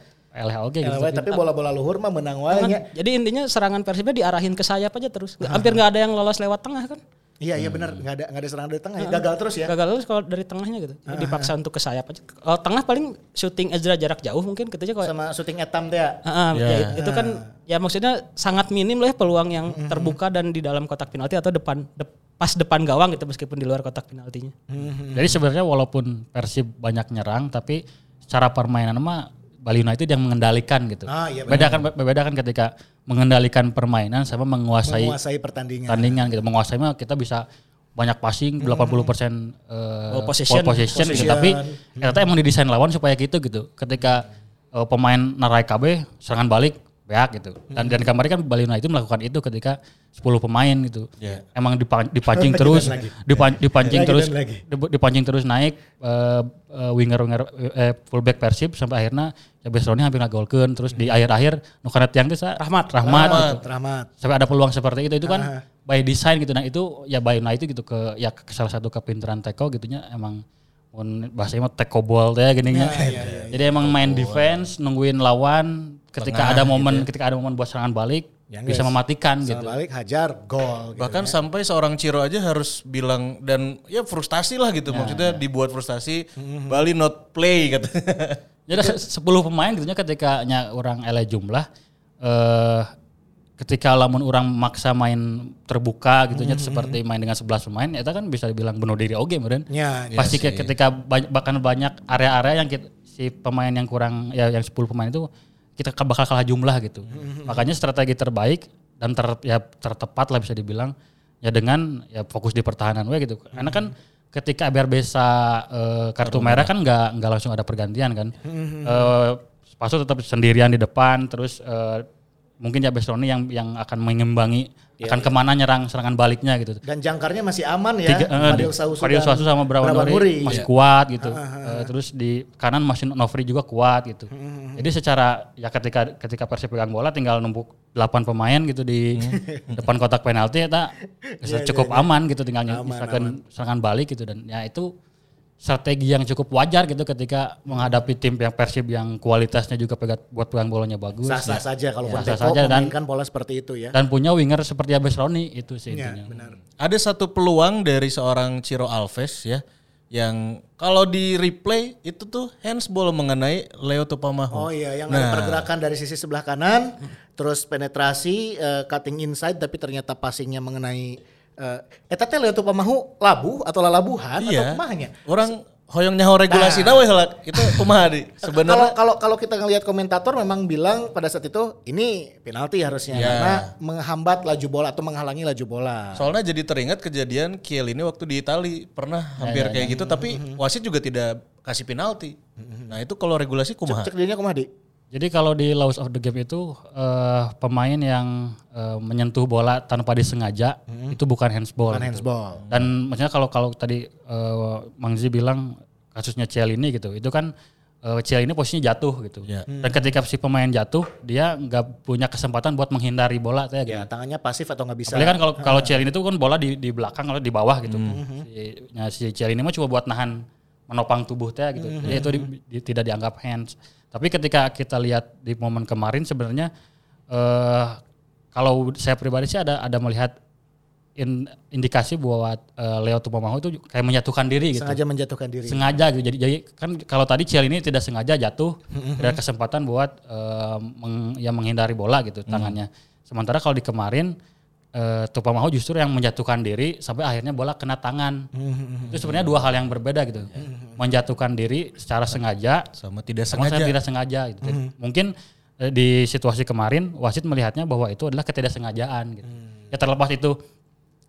Oke gitu.
Tapi bola-bola luhur mah menang wae nya.
Jadi intinya serangan Persibnya diarahin ke sayap aja terus. Hampir nggak ada yang lolos lewat tengah kan.
Iya, iya benar, enggak ada enggak ada serangan dari tengah. ya. Gagal terus ya.
Gagal terus kalau dari tengahnya gitu. Dipaksa untuk ke sayap aja. Kalau tengah paling shooting Ezra jarak jauh mungkin gitu aja kalau
Sama syuting etam teh ya.
Heeh, ya, itu kan ya maksudnya sangat minim lah ya peluang yang terbuka dan di dalam kotak penalti atau depan dep- pas depan gawang gitu meskipun di luar kotak penaltinya.
Jadi sebenarnya walaupun Persib banyak nyerang tapi secara permainan mah Bali United yang mengendalikan gitu.
Ah, iya
beda kan beda kan ketika mengendalikan permainan sama menguasai
Menguasai pertandingan.
pertandingan gitu. Menguasai mah kita bisa banyak passing 80% eh,
Ball possession.
ball possession, gitu. Tapi ternyata emang didesain lawan supaya gitu gitu. Ketika eh, pemain narai KB serangan balik beak gitu. Dan dan kemarin kan Bali United melakukan itu ketika 10 pemain gitu. Emang dipan- dipancing terus, dipan- dipancing terus, dipancing terus naik eh, eh, winger winger eh, fullback Persib sampai akhirnya ya Besroni hampir ngagolkeun terus di akhir-akhir nu kana tiang teh sa- Rahmat Rahmat, gitu.
Rahmat.
sampai ada peluang seperti itu itu kan by design gitu nah itu ya by United gitu ke ya ke salah satu kepintaran Teko gitunya emang bahasanya mah Teko ball teh gini nya. jadi emang main defense nungguin lawan ketika ada momen ketika ada momen buat serangan balik
Ya,
bisa
guys.
mematikan
Sama
gitu
balik hajar gol gitu.
Bahkan sampai seorang Ciro aja harus bilang dan ya frustasi lah gitu. Maksudnya dibuat frustasi Bali not play gitu.
Jadi se- 10 pemain gitu nya ketika nya orang ele jumlah eh ketika lamun orang maksa main terbuka gitu nya seperti main dengan 11 pemain itu kan bisa dibilang bunuh diri oge meureun.
Ya,
Pasti ke- ketika banyak, bahkan banyak area-area yang kita, si pemain yang kurang ya yang 10 pemain itu kita bakal kalah jumlah gitu. Makanya strategi terbaik dan ter, ya tertepat lah bisa dibilang ya dengan ya fokus di pertahanan we gitu. Karena kan ketika Berbesa eh, kartu merah kan nggak nggak langsung ada pergantian kan. Eh Pasu tetap sendirian di depan terus eh, mungkin ya Besroni yang yang akan mengimbangi akan ke mana nyerang serangan baliknya gitu.
Dan jangkarnya masih aman ya.
Tiga, eh, di-
Sausu
sama Brawan Nuri. masih kuat gitu. Eh, terus di kanan masih Novri juga kuat gitu. Jadi secara ya ketika ketika Persib pegang bola tinggal numpuk 8 pemain gitu di depan kotak penalti eta cukup aman gitu tinggal misalkan serangan balik gitu dan ya itu strategi yang cukup wajar gitu ketika menghadapi tim yang Persib yang kualitasnya juga pegat buat pegang bolanya bagus
Sah-sah saja kalau
Ya, sah-sah saja dan-
memainkan pola seperti itu ya.
dan punya winger seperti Abes Roni itu sih
Ya,
intinya.
benar.
Ada satu peluang dari seorang Ciro Alves ya yang kalau di replay itu tuh handsball mengenai Leo Tupamaho.
Oh iya, yang
Nah.
ada pergerakan dari sisi sebelah kanan, terus penetrasi, eh, cutting inside, tapi ternyata passingnya mengenai eh eta teh Leo Tupamahu labu atau lalabuhan atau
Iya.
kumahnya?
Orang hoyong nyaho regulasi nah. we heula. Itu kumaha di sebenarnya
kalau kalau kita ngelihat komentator memang bilang pada saat itu ini penalti harusnya
Ya.
karena menghambat laju bola atau menghalangi laju bola.
Soalnya jadi teringat kejadian Kiel ini waktu di Itali pernah hampir kayak gitu tapi wasit juga tidak kasih penalti. Nah, itu kalau regulasi kumaha?
Cek dirinya kumaha di?
Jadi kalau di laws of the game itu eh, pemain yang eh, menyentuh bola tanpa disengaja itu bukan handsball.
Bukan
gitu.
handsball.
Dan maksudnya kalau kalau tadi eh, Mang Zi bilang kasusnya Ciel ini gitu. Itu kan uh, Ciel ini posisinya jatuh gitu.
Ya.
Dan ketika si pemain jatuh, dia nggak punya kesempatan buat menghindari bola teh gitu.
Ya, tangannya pasif atau nggak bisa.
Apalagi kan kalau kalau Ciel ini tuh kan bola di di belakang kalau di bawah gitu. Si, nah, si Ciel ini mah cuma buat nahan menopang tubuh teh gitu. Jadi itu di- di- tidak dianggap hands. Tapi ketika kita lihat di momen kemarin sebenarnya eh kalau saya pribadi sih ada ada melihat in- indikasi bahwa eh, Leo Tupamahu itu kayak menyatukan diri gitu
sengaja menjatuhkan diri.
sengaja gitu. Jadi, jadi kan kalau tadi Ciel ini tidak sengaja jatuh, ada kesempatan buat eh, meng- ya menghindari bola gitu tangannya. Sementara kalau di kemarin eh, Tupamahu justru yang menjatuhkan diri sampai akhirnya bola kena tangan. Itu sebenarnya dua hal yang berbeda gitu. Menjatuhkan diri secara sengaja
Sama tidak
sama
sengaja.
saya tidak sengaja gitu. Jadi Mungkin eh, di situasi kemarin wasit melihatnya bahwa itu adalah ketidaksengajaan gitu. Ya terlepas itu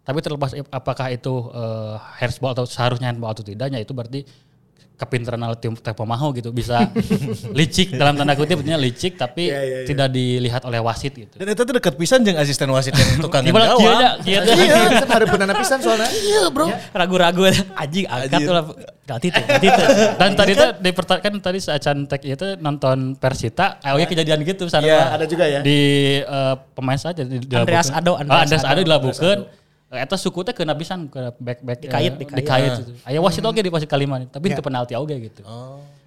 tapi terlepas apakah itu eh, handsball atau seharusnya handball atau tidaknya itu berarti kepintaran tim Tepo Maho gitu bisa licik dalam tanda kutip artinya licik tapi tidak dilihat oleh wasit gitu.
Dan itu tuh dekat pisan jeung asisten wasit yang tukang
kieu da.
Iya, kan ada benar pisan soalnya. Iya, Bro.
Ragu-ragu anjing angkat tuh. Ganti tuh, ganti tuh.
Dan tadi tuh di kan tadi saat Cantek itu nonton Persita, awalnya kejadian gitu sana
Iya,
ada juga ya.
Di eh, pemain saja di,
Andreas. Ado,
Ah,
Andreas
Ado
Ado.
Eta suku teh kena pisan ke back back
Dikait,
eh,
dikait.
dikait itu. Aya wasit oge di posisi kalimat, tapi itu penalti oge gitu.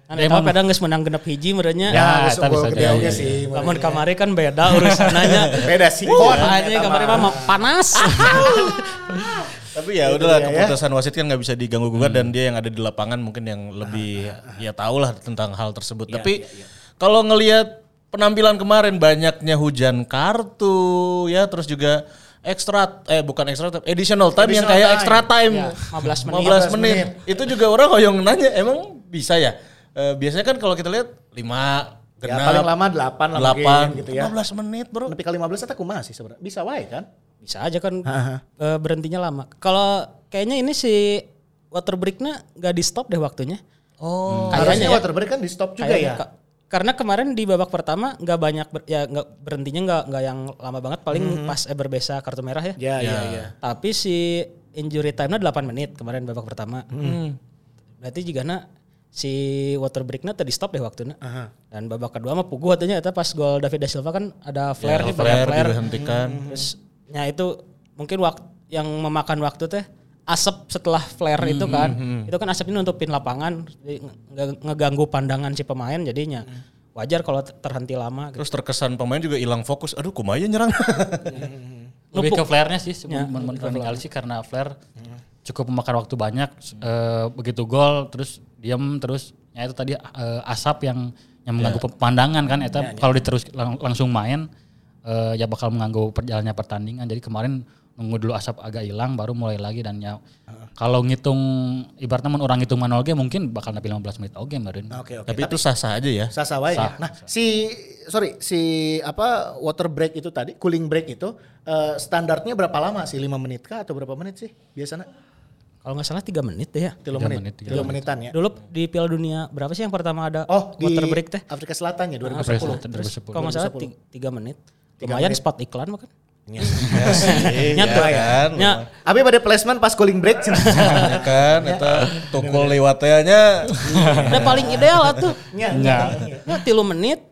Kan eta mah pada geus menang genep hiji merenya.
Ya,
Ya,
geus
tapi
unggul
saja,
gede
iya, iya.
sih.
Lamun kamari kan beda urusannya.
Beda sih. Kon,
anjing
eta
kamari
mah.
panas.
Tapi ya udahlah
dia ya.
keputusan wasit kan nggak bisa diganggu gugat dan dia yang ada di lapangan mungkin yang lebih ya tahu lah tentang hal tersebut. Tapi kalau ngelihat penampilan kemarin banyaknya hujan kartu ya terus juga ekstra eh bukan ekstra time, additional time yang
Additional
kayak
time.
extra time
Ya, 15 menit.
15 menit. Itu juga orang hoyong nanya emang bisa ya? Eh, biasanya kan kalau kita lihat 5
Ya,
genap
paling lama 8 lah
8
mungkin gitu ya.
15 menit, Bro.
Tapi kali 15 eta kumaha sih sebenarnya? Bisa wae kan?
Bisa aja kan eh, berhentinya lama. Kalau kayaknya ini si water breaknya nggak di stop deh waktunya.
Oh.
Harusnya
ya.
water break kan di stop juga
Kayaknya
ya.
Ka- karena kemarin di babak pertama nggak banyak ber- ya nggak berhentinya nggak nggak yang lama banget paling pas Eber Besa kartu merah ya.
Ya, ya, ya.
Tapi si injury time-nya 8 menit kemarin babak pertama. Berarti juga na si water break-nya tadi stop deh waktunya. Dan babak kedua mah pugu katanya eta pas gol David da Silva kan ada flare nih, banyak
flare
flare.
dihentikan.
Terus ya itu mungkin waktu yang memakan waktu teh asap setelah flare itu kan. Itu kan asap ini nutupin lapangan, jadi nge- ngeganggu pandangan si pemain jadinya. Wajar kalau ter- terhenti lama gitu.
Terus terkesan pemain juga hilang fokus. Aduh, kumaya nyerang.
Lebih ke flare-nya sih menurut kali sih karena flare cukup memakan waktu banyak eh, begitu gol terus diam terus ya itu tadi eh, asap yang yang mengganggu pandangan kan itu kalau diterus lang- langsung main eh, ya bakal mengganggu perjalanannya pertandingan jadi kemarin nunggu dulu asap agak hilang baru mulai lagi dan ya kalau ngitung ibaratnya orang ngitung manual game mungkin bakal napi 15 menit oke meureun.
Oke, oke.
Tapi itu sah-sah aja ya.
Sasa wae ya. Nah, si sorry, si apa water break itu tadi, cooling break itu eh, standarnya berapa lama sih? 5 menit kah atau berapa menit sih biasanya?
Kalau nggak salah 3 menit deh ya.
3
Tiga
menit.
menit, tiga
3 menitan ya.
Dulu di Piala Dunia berapa sih yang pertama ada
Oh,
water break teh?
Afrika Selatan ya 2010.
Terus
Kalau nggak salah 3 menit. Lumayan spot iklan mah kan.
Ya
Nyatu
kan.
Ya,
Abi pada placement pas cooling break.
Ya kan, itu tukul lewatnya
udah paling ideal atuh.
Nya.
Ya tilu menit.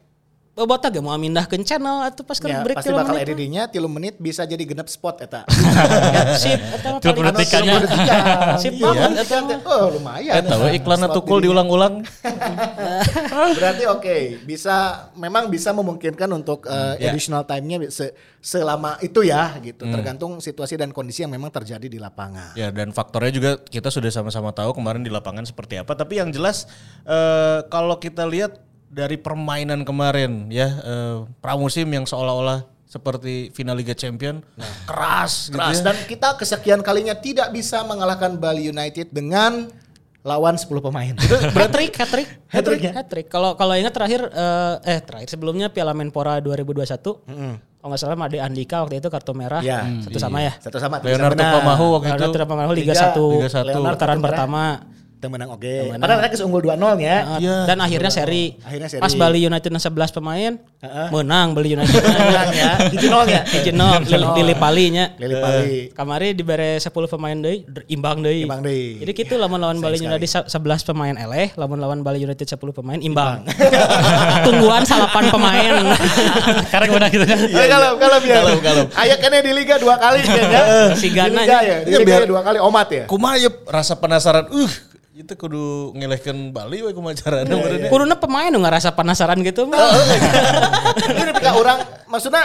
Bobota ge mau mindahkeun channel atuh pas
Ya,
kan break
pasti
tilu
bakal
menit.
edit-nya 3 menit bisa jadi genep spot eta.
Ya, Sip, eta mah
Tilu
paling
detikannya.
Sip banget eta mah.
Oh, lumayan.
Eh iklannya
Spot
tukul diulang-ulang.
Berarti oke, bisa memang bisa memungkinkan untuk uh,
ya.
additional time-nya se- selama itu ya gitu. Tergantung situasi dan kondisi yang memang terjadi di lapangan.
Ya dan faktornya juga kita sudah sama-sama tahu kemarin di lapangan seperti apa. Tapi yang jelas eh, kalau kita lihat dari permainan kemarin ya eh, pramusim yang seolah-olah seperti final Liga Champion keras, gitu
Keras
ya.
dan kita kesekian kalinya tidak bisa mengalahkan Bali United dengan lawan 10 pemain.
Hat-trick, hat-trick.
Hat-trick ya?
Hat-trick. Kalau kalau ingat terakhir eh, eh terakhir sebelumnya Piala Menpora 2021. Kalau nggak salah Made Andika waktu itu kartu merah.
Ya.
Satu sama ya.
Satu sama.
Leonardo. Pamahu waktu itu
Leonardo Pamahu Liga,
Liga-
1.
Liga satu.
Putaran
Kartu merah.
pertama.
Temenang oke. Padahal mereka unggul 2-0 ya.
Uh,
Iya.
Dan akhirnya seri.
Akhirnya seri.
Pas Bali United 11 pemain,
Heeh.
menang Bali United.
Menang ya. Hiji nol ya.
Hiji nol, Lili, Lili Palinya.
Lili Pali.
Kamari dibere 10 pemain deui, imbang deui.
Imbang deui.
Jadi gitu lamun lawan Bali. United sa- 11 pemain eleh, lamun lawan Bali United 10 pemain imbang. Tungguan salapan pemain.
Karena gimana gitu ya.
Eh, kalau kalau biar.
Kalem, kalem.
Aya kene di liga dua kali kayaknya.
Si
Di
Gana
liga
nya.
ya. Di
Iya,
liga
biar-
ya dua kali omat ya.
Kumaha ya rasa penasaran. Uh, itu kudu ngelehkeun Bali we kumaha carana benernya.
Kuduna pemain nu ngerasa penasaran gitu mah.
Ini ketika orang maksudnya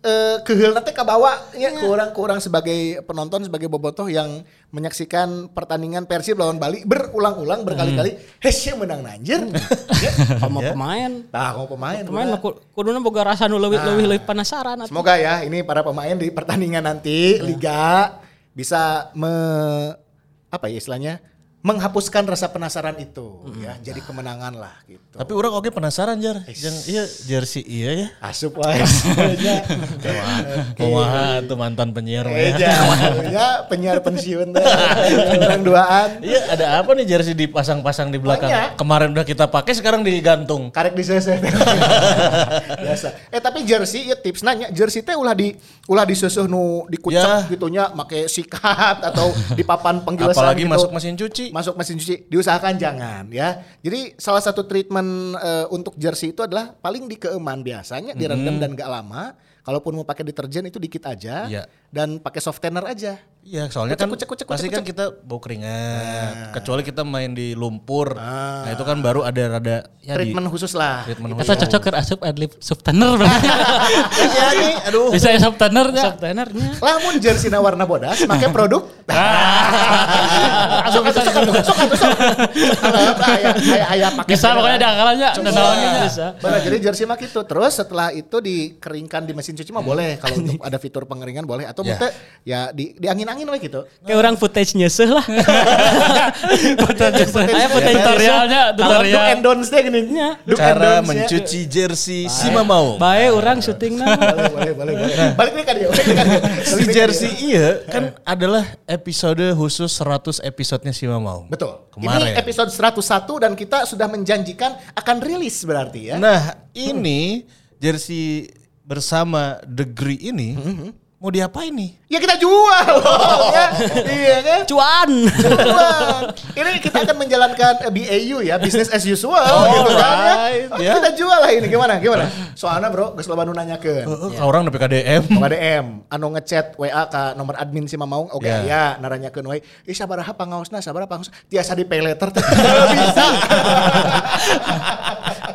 eh keheul nanti ke bawah ya ke orang ke orang sebagai penonton sebagai bobotoh yang menyaksikan pertandingan Persib lawan Bali berulang-ulang berkali-kali hesnya menang nanjir ya.
Sama pemain.
Nah, mau pemain.
Pemain kuduna boga rasa nu leuwih leuwih leuwih penasaran atuh.
Semoga ya ini para pemain di pertandingan nanti liga bisa me apa ya istilahnya menghapuskan rasa penasaran itu ya jadi kemenangan lah gitu.
Tapi orang oke penasaran jar. Yang iya jersey iya ya.
Asup wae.
Kumaha tuh mantan penyiar
Eh,
ya.
ya penyiar pensiun. Orang duaan.
Iya, ada apa nih jersey dipasang-pasang di belakang?
Banyak.
Kemarin udah kita pakai, sekarang digantung.
Karek di sese. Biasa. Eh tapi jersey ya tips nanya jersey teh ulah di ulah disusuh nu dikucek
Ya.
gitunya make sikat atau di papan penggilesan
Apalagi
gitu.
masuk mesin cuci.
Masuk mesin cuci diusahakan jangan ya. Jadi salah satu treatment eh, untuk jersey itu adalah paling di keeman biasanya direndam dan gak lama. Kalaupun mau pakai deterjen itu dikit aja
Iya.
Dan pakai softener aja.
Iya, soalnya
Kucek,
kan
kucek, kucek,
pasti
kucek,
kan kita bau keringat. Kecuali kita main di lumpur. Nah, itu kan baru ada rada ya di
treatment khusus lah.
treatment
Kita cocok ke asup adlib berarti.
Iya nih, aduh.
Bisa ya subtener ya.
Subtenernya.
Lamun jersey na warna bodas, pakai produk.
Asup bisa.
Aya aya aya pakai.
Bisa pokoknya ada naonnya.
Bisa.
Benar, jadi jersey mah gitu. Terus setelah itu dikeringkan di mesin cuci mah boleh kalau untuk ada fitur pengeringan boleh atau
Ya.
mungkin ya di di angin-angin we gitu.
Kayak orang footage nyeseh lah.
Ayo
footage
tutorialnya,
Kalau do
tutorial.
and don'ts deh gini. And
cara
ya.
mencuci jersey si Mamau.
Bae orang syuting nah.
Boleh, boleh, boleh. Balik nih kan dia.
Si jersey iya kan adalah episode khusus 100 episodenya si Mamau.
Betul.
Kemarin.
Ini episode 101 dan kita sudah menjanjikan akan rilis berarti ya.
Nah, ini jersey bersama Degree ini mau diapain nih?
Ya kita jual loh ya. Iya kan?
Cuan.
Jual. Ini kita akan menjalankan eh, BAU ya, business as usual gitu kan ya. Oh,
ya.
Kita jual lah ini gimana? Gimana? Soalnya bro, geus loba nu nanyakeun.
Heeh, ka orang nepi ka DM.
Mau DM, anu ngechat WA ka nomor admin si Mamaung, oke
Ya.
ya, naranyakeun we. Ih sabaraha pangaosna, sabaraha pangaosna. Tiasa di pay letter teh. bisa.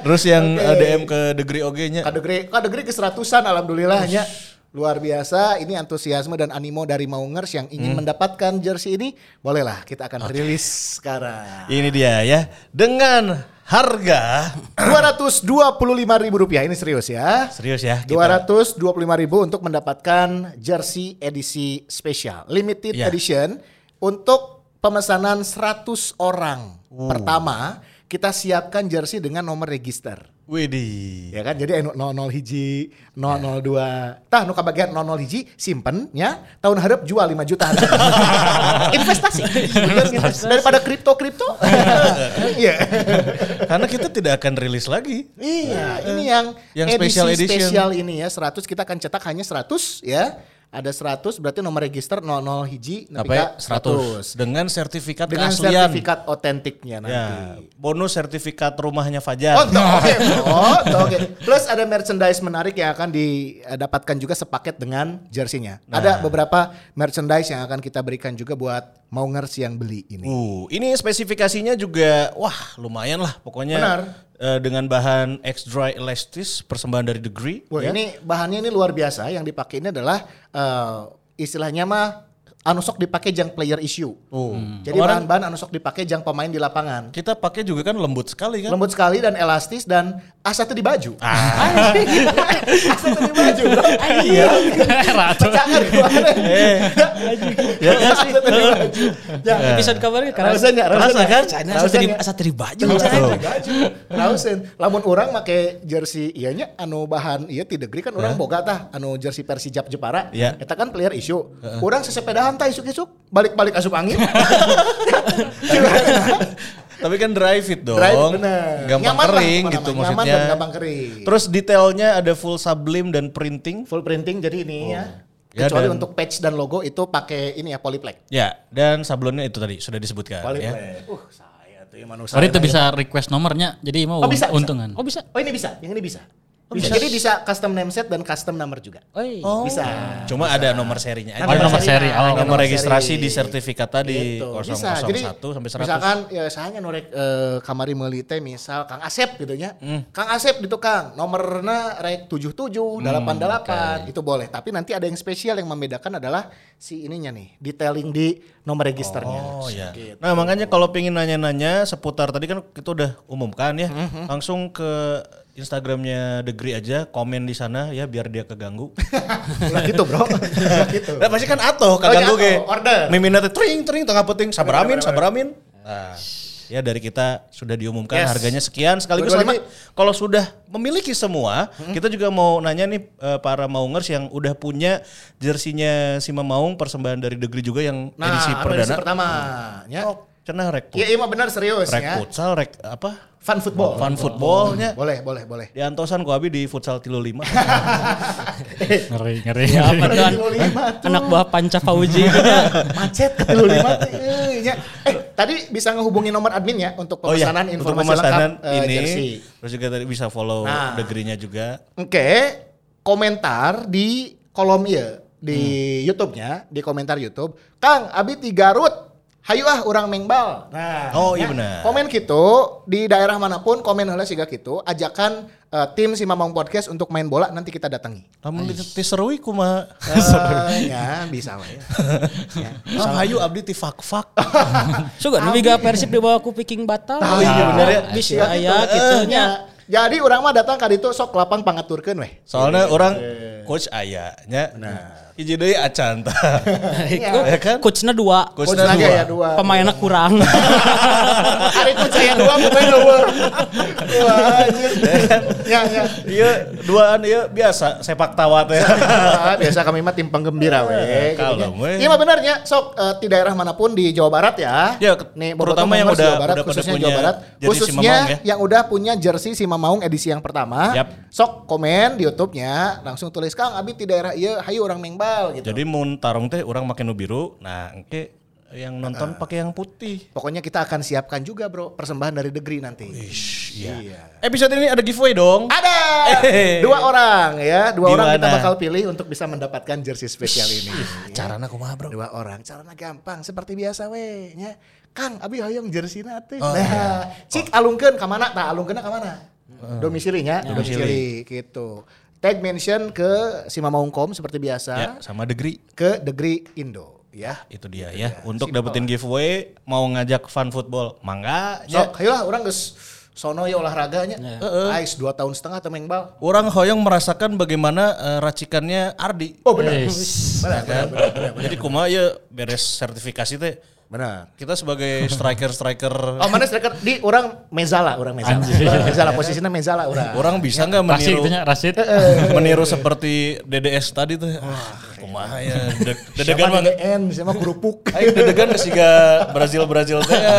Terus yang
Oke.
eh, DM ke Degree OG-nya.
Kadegri, kadegri ke seratusan alhamdulillahnya. Luar biasa, ini antusiasme dan animo dari Maungers yang ingin mendapatkan jersey ini, bolehlah kita akan rilis sekarang.
Ini dia ya. Dengan harga
Rp225.000 rupiah, ini serius ya.
serius ya. kita-
Rp225.000 untuk mendapatkan jersey edisi spesial, limited
Ya.
edition untuk pemesanan 100 orang.
Uh.
Pertama, kita siapkan jersey dengan nomor register.
Widih.
Ya kan, jadi anu 00 hiji, 002. Tah nu kabagian 00 hiji simpen ya, tahun harap jual 5 juta. Investasi. Bener, gitu. Daripada kripto-kripto. Iya.
Karena kita tidak akan rilis lagi.
Iya, ini yang,
Yang
edisi
special edition.
spesial ini ya, 100 kita akan cetak hanya 100 ya. Ada 100 berarti nomor register 00 hiji
Apa ya?
ka
100. Dengan sertifikat
Dengan
keaslian.
sertifikat otentiknya nanti.
Ya, bonus sertifikat rumahnya
Oh,
Fajar.
tuh, oke. Oh, tuh, oke. Plus ada merchandise menarik yang akan didapatkan juga sepaket dengan jersey-nya.
Nah.
Ada beberapa merchandise yang akan kita berikan juga buat maungers yang beli ini.
Uh, ini spesifikasinya juga wah lumayan lah pokoknya.
Benar.
eh, dengan bahan X Dry Elastis persembahan dari Degree.
Wah,
ya.
ini bahannya ini luar biasa. Yang dipakai ini adalah eh, istilahnya mah anu sok dipakai jang player issue.
Oh.
Jadi
Kemarin
bahan-bahan anu sok dipakai jang pemain di lapangan.
kita pakai juga kan lembut sekali kan.
Lembut sekali dan elastis dan asa tuh di baju.
Ah.
asa tuh di baju.
Iya.
Ratu.
Jangan kemarin.
Ya kan
Asa
sih.
tuh di baju. Ya.
Episode kemarin karena
Rasanya,
Rasa
rasanya
kan?
Rasa
asa asa teri baju.
Teri baju. Rausen. Lamun orang make jersey iya nya anu bahan iya ti degree kan orang boga tah anu jersey Persijap Jepara.
Iya.
Eta kan player issue. Orang sesepedahan santai isuk-isuk, balik-balik asup angin.
Tapi kan dry fit dong.
Drive, bener.
Gampang
Nyaman
kering gitu
Nyaman
maksudnya.
dan gampang kering.
Terus detailnya ada full sublim dan printing.
Full printing jadi ini ya.
Ya,
Kecuali
dan-
untuk patch dan logo itu pakai ini ya polyplek.
Ya, dan sablonnya itu tadi sudah disebutkan ya.
Polyplek. Uh, saya tuh yang manusia.
Sorry itu bisa request nomornya, jadi mau
Oh, bisa, bisa.
untungan.
Oh bisa.
Oh ini bisa, yang ini bisa. Bisa. Jadi bisa custom name set dan custom number juga.
Oi.
Bisa.
Cuma ada nomor serinya aja.
Oh, ada nomor seri. Oh,
nomor registrasi
seri.
di sertifikat tadi
Gitu.
001
Bisa. Jadi
sampai 100.
misalkan ya saya norek eh, kamari meuli teh misal Kang Asep gitu nya.
Hmm.
Kang Asep gitu Kang, nomornya rek 77 88 itu boleh. Tapi nanti ada yang spesial yang membedakan adalah si ininya nih, detailing di nomor registernya.
Oh ya.
Gitu.
Nah makanya kalau pengen nanya-nanya seputar tadi kan kita udah umumkan ya,
Mm-hmm.
langsung ke Instagramnya Degree aja, komen di sana ya biar dia keganggu.
Nah gitu bro. Nah, gitu.
Nah pasti kan kaganggu
Oh,
ge.
iya, order.
Miminna teh tring tring tengah penting sabaramin sabaramin. Nah, ya dari kita sudah diumumkan
Yes.
harganya sekian sekaligus
225.
nanti kalau sudah memiliki semua,
Hmm.
kita juga mau nanya nih eh, para maungers yang udah punya jersinya Sima Maung persembahan dari Degree juga yang
Nah,
edisi perdana.
edisi pertama ya.
Oh, cenah rek.
Iya, iya mah benar serius
rek
ya.
futsal, rek apa?
Fun football.
Fun footballnya.
Boleh, boleh, boleh.
Di Antosan ku abi di futsal tilu lima.
Ngeri, ngeri.
Ya apa tuh an-
35 tuh.
anak buah Panca Fauji.
Macet ke 35 tuh. Eh, nya. Eh, tadi bisa ngehubungi nomor admin ya untuk
Oh iya,
pemesanan
untuk
informasi
pemesanan
lengkap eh,
ini.
jersey.
Terus juga tadi bisa follow
Nah.
degree-nya juga.
Oke, komentar di kolom iya di
Hmm.
YouTube-nya, di komentar YouTube, Kang, abi ti Garut. Hayu ah orang mengbal. Nah,
Oh, iya
ya,
benar.
Komen gitu di daerah mana pun komen heula siga gitu, ajakan eh, tim si Mamang Podcast untuk main bola nanti kita datangi.
Lamun di ti seruwi kumaha?
Eh, ya, bisa lah ya. ya.
Ah, hayu abdi ti fak-fak.
Suga nu biga Persib di bawah ku Viking batal.
Oh, iya bener ya.
Bisa aya
Eh,
kitu
nya. Jadi orang mah datang ka ditu sok lapang pangaturkeun weh.
Soalnya orang coach ayahnya. Hiji deui acan tah. Ya kan?
Coachna dua.
Coach
Coachna
naga
dua.
ya dua.
Pemainnya kurang.
Hari coach saya dua pemain dua. Wah, anjir. Ya, ya.
Iya, duaan iya biasa sepak tawa teh.
Ah, biasa kami mah tim penggembira weh.
Kalem, weh.
Iya mah benarnya sok eh, di daerah mana pun di Jawa Barat ya.
Ya,
Bobotoh
terutama yang udah-
Jawa Barat,
udah pada
khususnya
punya
Jawa Barat, khususnya
ya.
yang udah punya jersey si Mamaung edisi yang pertama.
Yap.
Sok komen di YouTube-nya, langsung tulis Kang Abi di daerah iya, hayu orang mengbal gitu.
Jadi mun tarung teh orang makin nu biru, nah engke yang nonton pakai yang putih.
Pokoknya kita akan siapkan juga bro persembahan dari Degree nanti.
Iya. Episode ini ada giveaway dong.
Ada dua orang ya, dua orang kita bakal pilih untuk bisa mendapatkan jersey spesial ini.
Carana kumaha, Bro?
Dua orang, caranya gampang seperti biasa we nya. Kang, abi hoyong jersey nate.
Oh,
nah, cik alungkeun ka mana? Tah alungkeun ka mana? Domisilinya,
Ya.
domisili gitu. Tag mention ke si Mamaungkom seperti biasa
Ya, sama degree.
ke Degree Indo ya.
Itu dia ya. Untuk dapetin giveaway mau ngajak fun football, mangga. ya.
Sok, ayolah orang geus sono ya olahraganya. Ais dua tahun setengah atau mengbal.
Orang hoyong merasakan bagaimana eh, racikannya Ardi.
Oh benar.
Yes.
Benar, benar, benar, benar, benar.
Jadi kumaha ya beres sertifikasi teh.
Benar.
Kita sebagai striker-striker
Oh mana striker di orang mezala, orang mezala.
Anjir.
mezala posisinya mezala orang.
orang bisa nggak
Rasid
meniru
gitu nya, Rasid.
meniru seperti DDS tadi tuh. Kumaha ya. Deg- Dedegan
Siapa
mah
DDN, siapa kerupuk.
Aing dedegan geus siga Brazil-Brazil teh ya.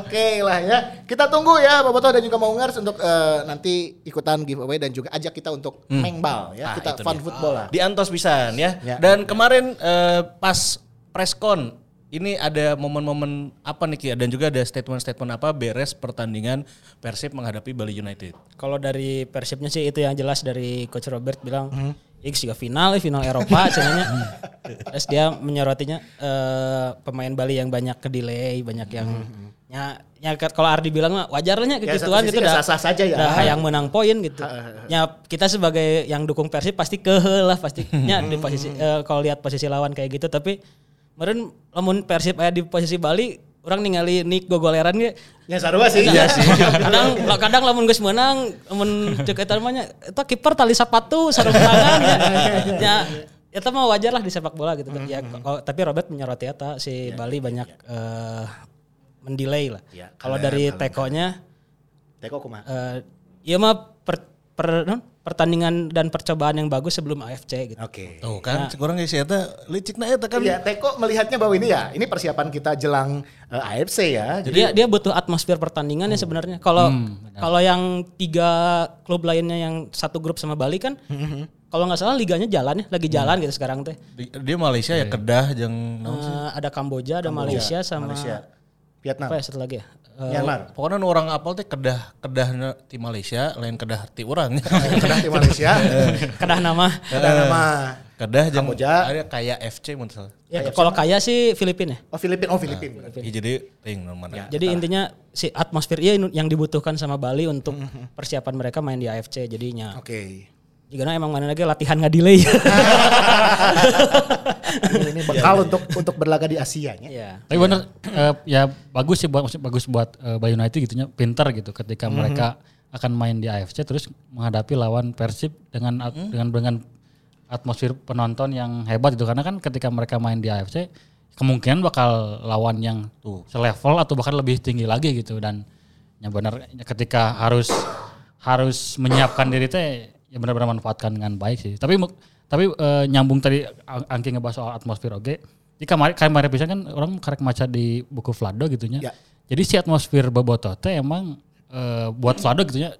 Oke lah ya. Kita tunggu ya Boboto dan juga Maungers untuk eh, nanti ikutan giveaway dan juga ajak kita untuk mengbal ya.
Ah,
kita fun
dia.
football lah.
Di Antos pisan ya.
Ya.
Dan kemarin eh, pas preskon ini ada momen-momen apa nih Ki? Dan juga ada statement-statement apa beres pertandingan Persib menghadapi Bali United.
Kalau dari Persibnya sih itu yang jelas dari Coach Robert bilang, X juga final, final Eropa cenanya. Terus dia menyorotinya eh, pemain Bali yang banyak ke delay, banyak yang ya, ya kalau Ardi bilang mah wajar lah nya
Ya,
kegituan
satu
gitu dah.
sah-sah saja ya.
Dah yang menang poin gitu. Ya kita sebagai yang dukung Persib pasti kehe lah pastinya di posisi eh, kalau lihat posisi lawan kayak gitu tapi kemarin lamun Persib aya di posisi Bali orang ningali Nick gogoleran ge
Ya sarua sih.
Iya sih. kadang kadang lamun geus menang, lamun cek eta mah eta kiper tali sepatu sarung tangan ya. Ya eta mah wajar lah di sepak bola gitu kan. Ya kalau- tapi Robert menyoroti eta si Bali banyak eh, mendelay lah.
Ya,
Kalau
kalian-
dari tekonya
Teko kumaha?
eh iya mah per- per, non, pertandingan dan percobaan yang bagus sebelum AFC gitu.
Oke.
Tuh kan, kurang geus eta licik na eta kan.
Iya, Teko melihatnya bahwa ini ya, ini persiapan kita jelang eh, AFC ya. Jadi
Dia dia butuh atmosfer pertandingan ya sebenarnya. Kalau kalau yang tiga klub lainnya yang satu grup sama Bali kan, kalau nggak salah liganya jalan ya, lagi jalan gitu sekarang teh.
Di- Dia Malaysia ya Kedah jeung naon sih?
Eh, ada Kamboja, ada Malaysia sama
Malaysia, Vietnam,
apa ya satu lagi ya? Eh,
Myanmar.
Pokoknya nu orang apal teh Kedah Kedah ti Malaysia, lain Kedah ti urang.
Kedah di Malaysia.
kedah nama.
Ada nama
Kedah jeung
Kamboja.
ada kayak FC mun salah.
Ya, kalau kaya sih Filipina ya.
Oh Filipin, oh Filipin.
Ih, jadi ting mana.
Jadi intinya si atmosfer iya yang dibutuhkan sama Bali untuk persiapan mereka main di AFC jadinya.
Oke.
Jika emang mana lagi latihan nggak delay.
Ini, ini bekal untuk untuk berlaga di Asia nya.
Iya.
Tapi bener eh, ya bagus sih buat maksud- bagus buat eh, Bali United gitunya pinter gitu ketika mereka akan main di AFC terus menghadapi lawan Persib dengan at- dengan dengan atmosfer penonton yang hebat gitu. Karena kan ketika mereka main di AFC kemungkinan bakal lawan yang selevel atau bahkan lebih tinggi lagi gitu. Dan yang benar ketika harus harus menyiapkan diri teh ya benar-benar manfaatkan dengan baik sih. Tapi tapi eh, nyambung tadi Ang- Angki ngebahas soal atmosfer oke. Di kamar kamar bisa kan orang karek maca di buku Vlado gitunya.
Ya.
Jadi si atmosfer Boboto teh emang eh, buat Vlado gitunya.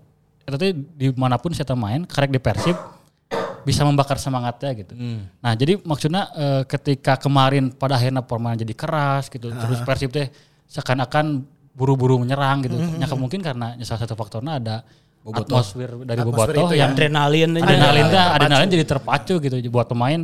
Itu teh di mana pun saya main karek di Persib bisa membakar semangatnya gitu. Nah jadi maksudnya eh, ketika kemarin pada akhirnya permainan jadi keras gitu, terus Persib teh seakan-akan buru-buru menyerang gitu. Ya mungkin karena salah satu faktornya ada atmosfer dari
Atmosfer
Bobotoh
itu ya.
yang
Adrenalin aja.
adrenalin teh
Terpacu.
adrenalin jadi terpacu gitu buat pemain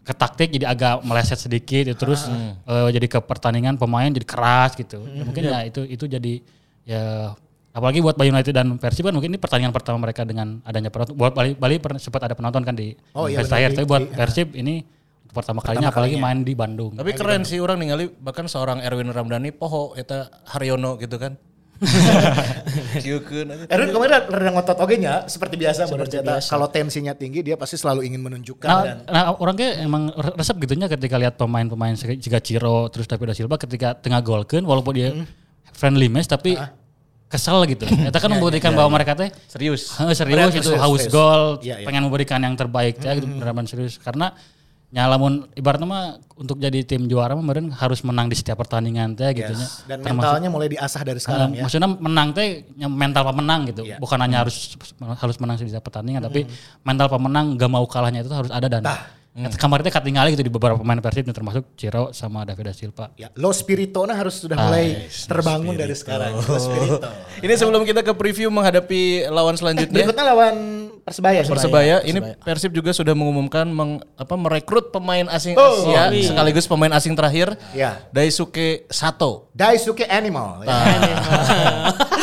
ke taktik jadi agak meleset sedikit ya, terus eh, jadi ke pertandingan pemain jadi keras gitu. Ya, mungkin ya itu itu jadi ya apalagi buat Bali United dan Persib kan mungkin ini pertandingan pertama mereka dengan adanya penonton. Buat Bali Bali sempat ada penonton kan di
Oh, iya,
terakhir. Tapi buat
di-
Persib ini untuk pertama kalinya apalagi main di Bandung.
Tapi keren sih orang ningali bahkan seorang Erwin Ramdhani poho eta Haryono gitu kan.
Erwin kemarin rada ngotot. Oge nya seperti biasa cerita. Kalau tensinya tinggi dia pasti selalu ingin menunjukkan
Nah,
dan
nah orang kayak emang re- resep gitunya ketika lihat pemain-pemain jika Ciro terus David da Silva ketika tengah golkeun walaupun dia friendly match tapi kesel gitu. Eta kan membuktikan bahwa mereka teh
Serius.
Heeh, serius itu
serius,
haus gol,
Iya, iya.
pengen memberikan yang terbaik ya gitu beneran serius. Karena nyalamun ibaratnya mah untuk jadi tim juara mah meureun harus menang di setiap pertandingan teh gitu nya.
dan
Termasuk-
mentalnya mulai diasah dari sekarang
Nah,
ya.
Maksudnya menang teh mental pemenang gitu.
Iya.
Bukan hanya harus harus menang di setiap pertandingan tapi mental pemenang gak mau kalahnya itu harus ada dan kemarin teh ketinggalan gitu di beberapa pemain Persib termasuk Ciro sama David da Silva.
Ya, lo spiritona harus sudah mulai terbangun dari sekarang. Lo spirito.
Ini sebelum kita ke preview menghadapi lawan selanjutnya
Berikutnya lawan Persebaya.
Persebaya, ini Persib juga sudah mengumumkan meng, apa merekrut pemain asing
Oh,
Asia sekaligus pemain asing terakhir
Ya.
Daisuke Sato.
Daisuke Animal. Ya.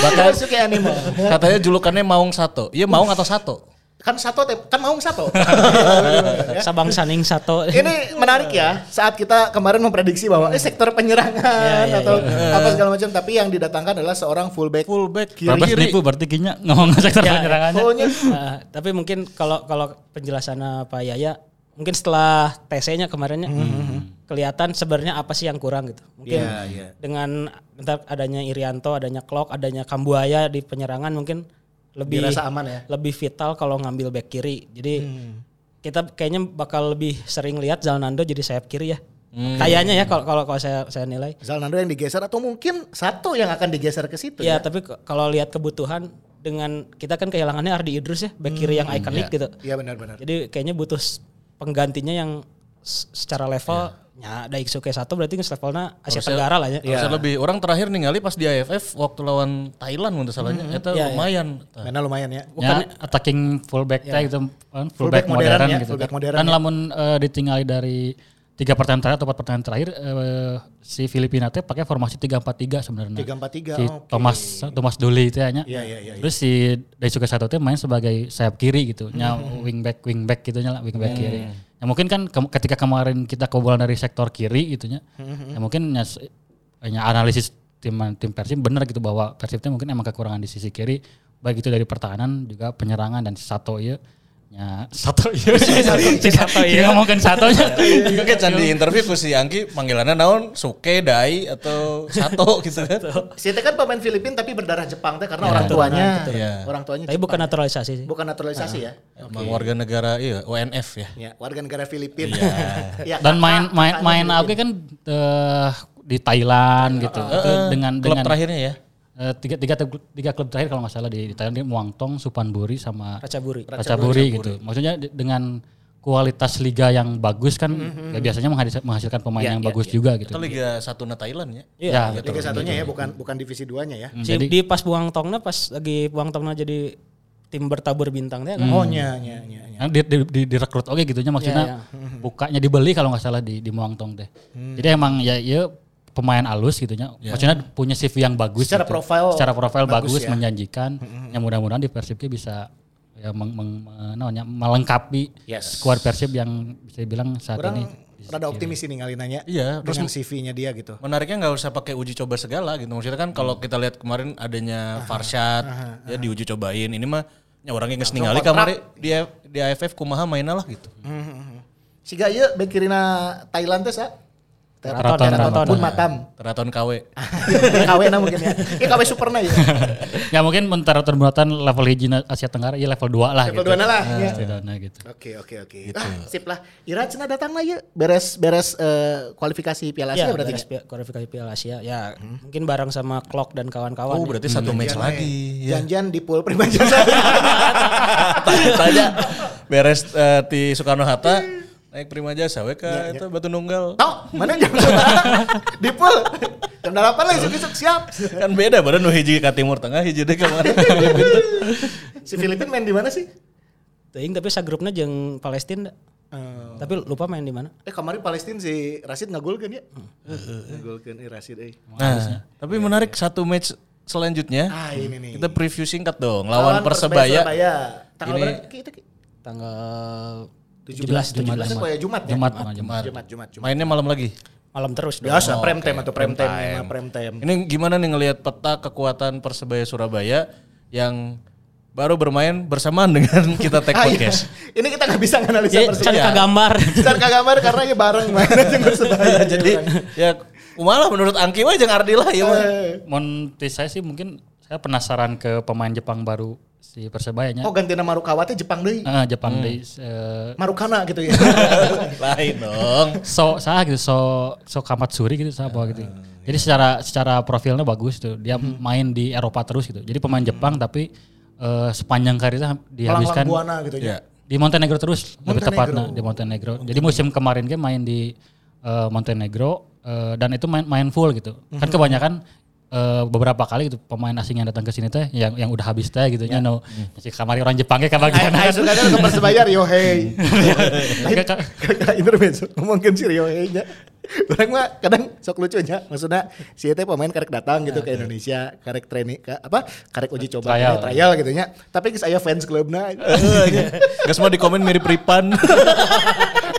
Bahkan
Daisuke Animal.
katanya julukannya Maung Sato. Iya Maung atau Sato?
Kan satu teh- kan mau satu.
Sabang Saning satu.
Ini menarik ya saat kita kemarin memprediksi bahwa eh, sektor penyerangan atau apa segala macam tapi yang didatangkan adalah seorang fullback
Fullback
Babas
kiri.
nipu berarti kinya ngomong sektor
Ya,
penyerangannya.
Nah, tapi mungkin kalau kalau penjelasannya Pak Yaya mungkin setelah TC-nya kemarinnya kelihatan sebenarnya apa sih yang kurang gitu. Mungkin
Iya, iya.
dengan adanya Irianto, adanya Klok, adanya Kambuaya di penyerangan mungkin lebih
Dirasa aman ya?
Lebih vital kalau ngambil back kiri. Jadi kita kayaknya bakal lebih sering lihat Zalnando jadi sayap kiri ya. Kayaknya ya kalau kalau saya saya nilai.
Zalnando yang digeser atau mungkin satu yang akan digeser ke situ
Ya,
ya.
tapi kalau lihat kebutuhan dengan kita kan kehilangannya Ardi Idrus ya, back kiri yang ikonik gitu.
Iya benar-benar.
Jadi kayaknya butuh penggantinya yang secara level ya Daisuke satu berarti nge levelnya Asia Tenggara lah ya.
Harusnya lebih. Orang terakhir ningali pas di AFF waktu lawan Thailand mun salahnya. Eta
Iya, iya.
lumayan.
Mainnya lumayan ya.
Ya, attacking fullback teh gitu, kan,
Fullback
fullback,
modern
modern,
ya,
gitu.
fullback
kan.
modern
Dan
ya.
lamun eh, ditinggali dari tiga pertandingan terakhir atau empat pertandingan terakhir eh, si Filipina teh pakai formasi 3-4-3 sebenarnya.
3-4-3,
Si
oke.
Thomas Thomas Duli teh nya.
Iya, iya, iya,
Terus si Daisuke Sato teh main sebagai sayap kiri gitu, nya wingback wingback gitu nya lah, wingback kiri. Ya mungkin kan ke- ketika kemarin kita kebobolan dari sektor kiri gitu nya. Ya mungkin nya analisis tim tim Persib benar gitu bahwa Persib mungkin emang kekurangan di sisi kiri baik itu dari pertahanan juga penyerangan dan si Sato ya Ya, satu iya sih.
Si Sato,
Iya
iya.
ngomongin satunya.
Itu kan can di interview ku si Angki panggilannya naon Suke, Dai atau Sato gitu kan.
Si teh kan pemain Filipina tapi berdarah Jepang teh karena
Ya,
orang tuanya.
Iya.
Orang tuanya
Tapi bukan naturalisasi sih.
bukan naturalisasi ya.
Emang warga negara iya UNF ya.
Ya, warga negara Filipina. Ya,
Dan main main main. Oke kan eh, di Thailand gitu. Itu dengan
Klub
dengan
terakhirnya ya.
Eh, tiga, tiga tiga klub terakhir kalau nggak salah di, di Thailand di Muangtong, Supanburi sama
Racaburi.
Racaburi gitu. Maksudnya dengan kualitas liga yang bagus kan ya biasanya menghasil- menghasilkan pemain
Ya,
yang
ya,
bagus
ya.
juga gitu.
Itu Liga 1 na Thailand ya.
Iya.
Ya,
Liga satunya ya, bukan bukan divisi duanya ya.
Hmm,
Si
jadi-
di pas buang tongna pas lagi buang tongna jadi tim bertabur bintang teh kan.
Oh nya nya nya.
di, di, di, direkrut oke gitunya maksudnya
Iya,
bukanya dibeli kalau nggak salah di di Muangtong teh. Jadi emang ya ya pemain alus gitunya. Maksudnya punya CV yang bagus
Secara
gitu.
profil
secara profil
bagus
bagus,
ya.
menjanjikan. Yang mudah-mudahan di Persibnya bisa ya meng, meng- me- namanya, melengkapi
Yes.
skuad Persib yang bisa dibilang saat
Orang
ini.
rada optimis ini kali nanya.
Iya, terus
dengan CV-nya dia gitu.
Menariknya nggak usah pakai uji coba segala gitu. Maksudnya kan kalau kita lihat kemarin adanya Farshad ya diuji cobain. Ini mah ya orangnya nggak ningali kamari di di AFF kumaha mainnya lah gitu.
Si Gaya bek kirina Thailand teh sa.
Teraton,
Teraton,
Teraton.
pun matam.
Teraton KW.
KW na mungkin ya. Ya KW superna ya.
ya mungkin mentara terbuatan level hiji Asia Tenggara ya level 2 lah
Level
gitu.
dua na lah,
Nah,
ya.
setidaknya gitu.
Oke oke oke. Ah, sip lah. Ira cenah datang lah ya. Beres beres eh, kualifikasi Piala
Ya,
Asia berarti.
beres pi- kualifikasi Piala Asia. Ya, mungkin bareng sama Clock dan kawan-kawan.
Oh
ya.
berarti satu match lagi. Ya.
Janjian di pool prima jasa.
Tanya beres eh, di Soekarno Hatta naik prima jasa we ka itu batu nunggal.
Tau, mana jam? Di pool. Jam 8 lah isuk-isuk siap.
Kan beda badan nu hiji ka timur tengah hiji deh ke mana.
Si Filipin main di mana sih?
Teuing tapi sagrupna jeung Palestina.
Eh,
Tapi lupa main di mana.
eh kemarin Palestina si Rashid ngagolkeun ya? Ngagolkeun eh Rashid eh.
Nah, tapi menarik satu match selanjutnya.
Ah ini nih.
Kita preview singkat dong lawan, Persebaya.
Persebaya. Tanggal
Ini-
berapa? Kita
Tanggal
17 17
Jumat.
itu ya Jumat ya?
Jumat,
Jumat,
Jumat.
Jumat, Jumat, Jumat.
Mainnya malam lagi.
malam terus dong.
Biasa
Oh,
prime time atau Prime time, prime time.
Ini gimana nih ngelihat peta kekuatan Persebaya Surabaya yang baru bermain bersamaan dengan kita take
Ah, iya.
podcast.
Ini kita nggak bisa analisa
Ya,
Persebaya.
can
Iya.
kagambar.
Secara kagambar karena ya bareng main aja Persebaya.
Jadi ya malah menurut Angki mah jeung Ardi lah ya mah.
Eh,
saya sih mungkin saya penasaran ke pemain Jepang baru si Persebayanya.
Oh ganti nama Marukawa teh Jepang deui.
Ah, Jepang deh, eh,
Marukana gitu ya.
Lain dong.
so sah gitu so so Kamatsuri gitu sah apa gitu. Jadi secara secara profilnya bagus tuh. Dia main di Eropa terus gitu. Jadi pemain Jepang tapi eh, sepanjang karirnya dihabiskan
buana gitu ya.
Ya.
di Montenegro terus lebih
Montenegro.
tepatnya di Montenegro. Jadi musim kemarin dia main di eh, Montenegro eh, dan itu main main full gitu. Kan kebanyakan eh, beberapa kali gitu pemain asing yang datang ke sini teh yang yang udah habis teh gitu nya no si kamari orang Jepangnya kebagian.
Ayo suka kan ke Persebaya Ryohei. Lain
Ka- ka-
kakak intermezzo ngomongin si Ryohei nya. Orang mah kadang sok lucunya. Maksudnya si teh pemain karek datang gitu ke Indonesia, karek training apa? Karek uji coba
Trial.
trial, gitu nya. Tapi geus aya fans clubna.
Gak semua di komen mirip Ripan.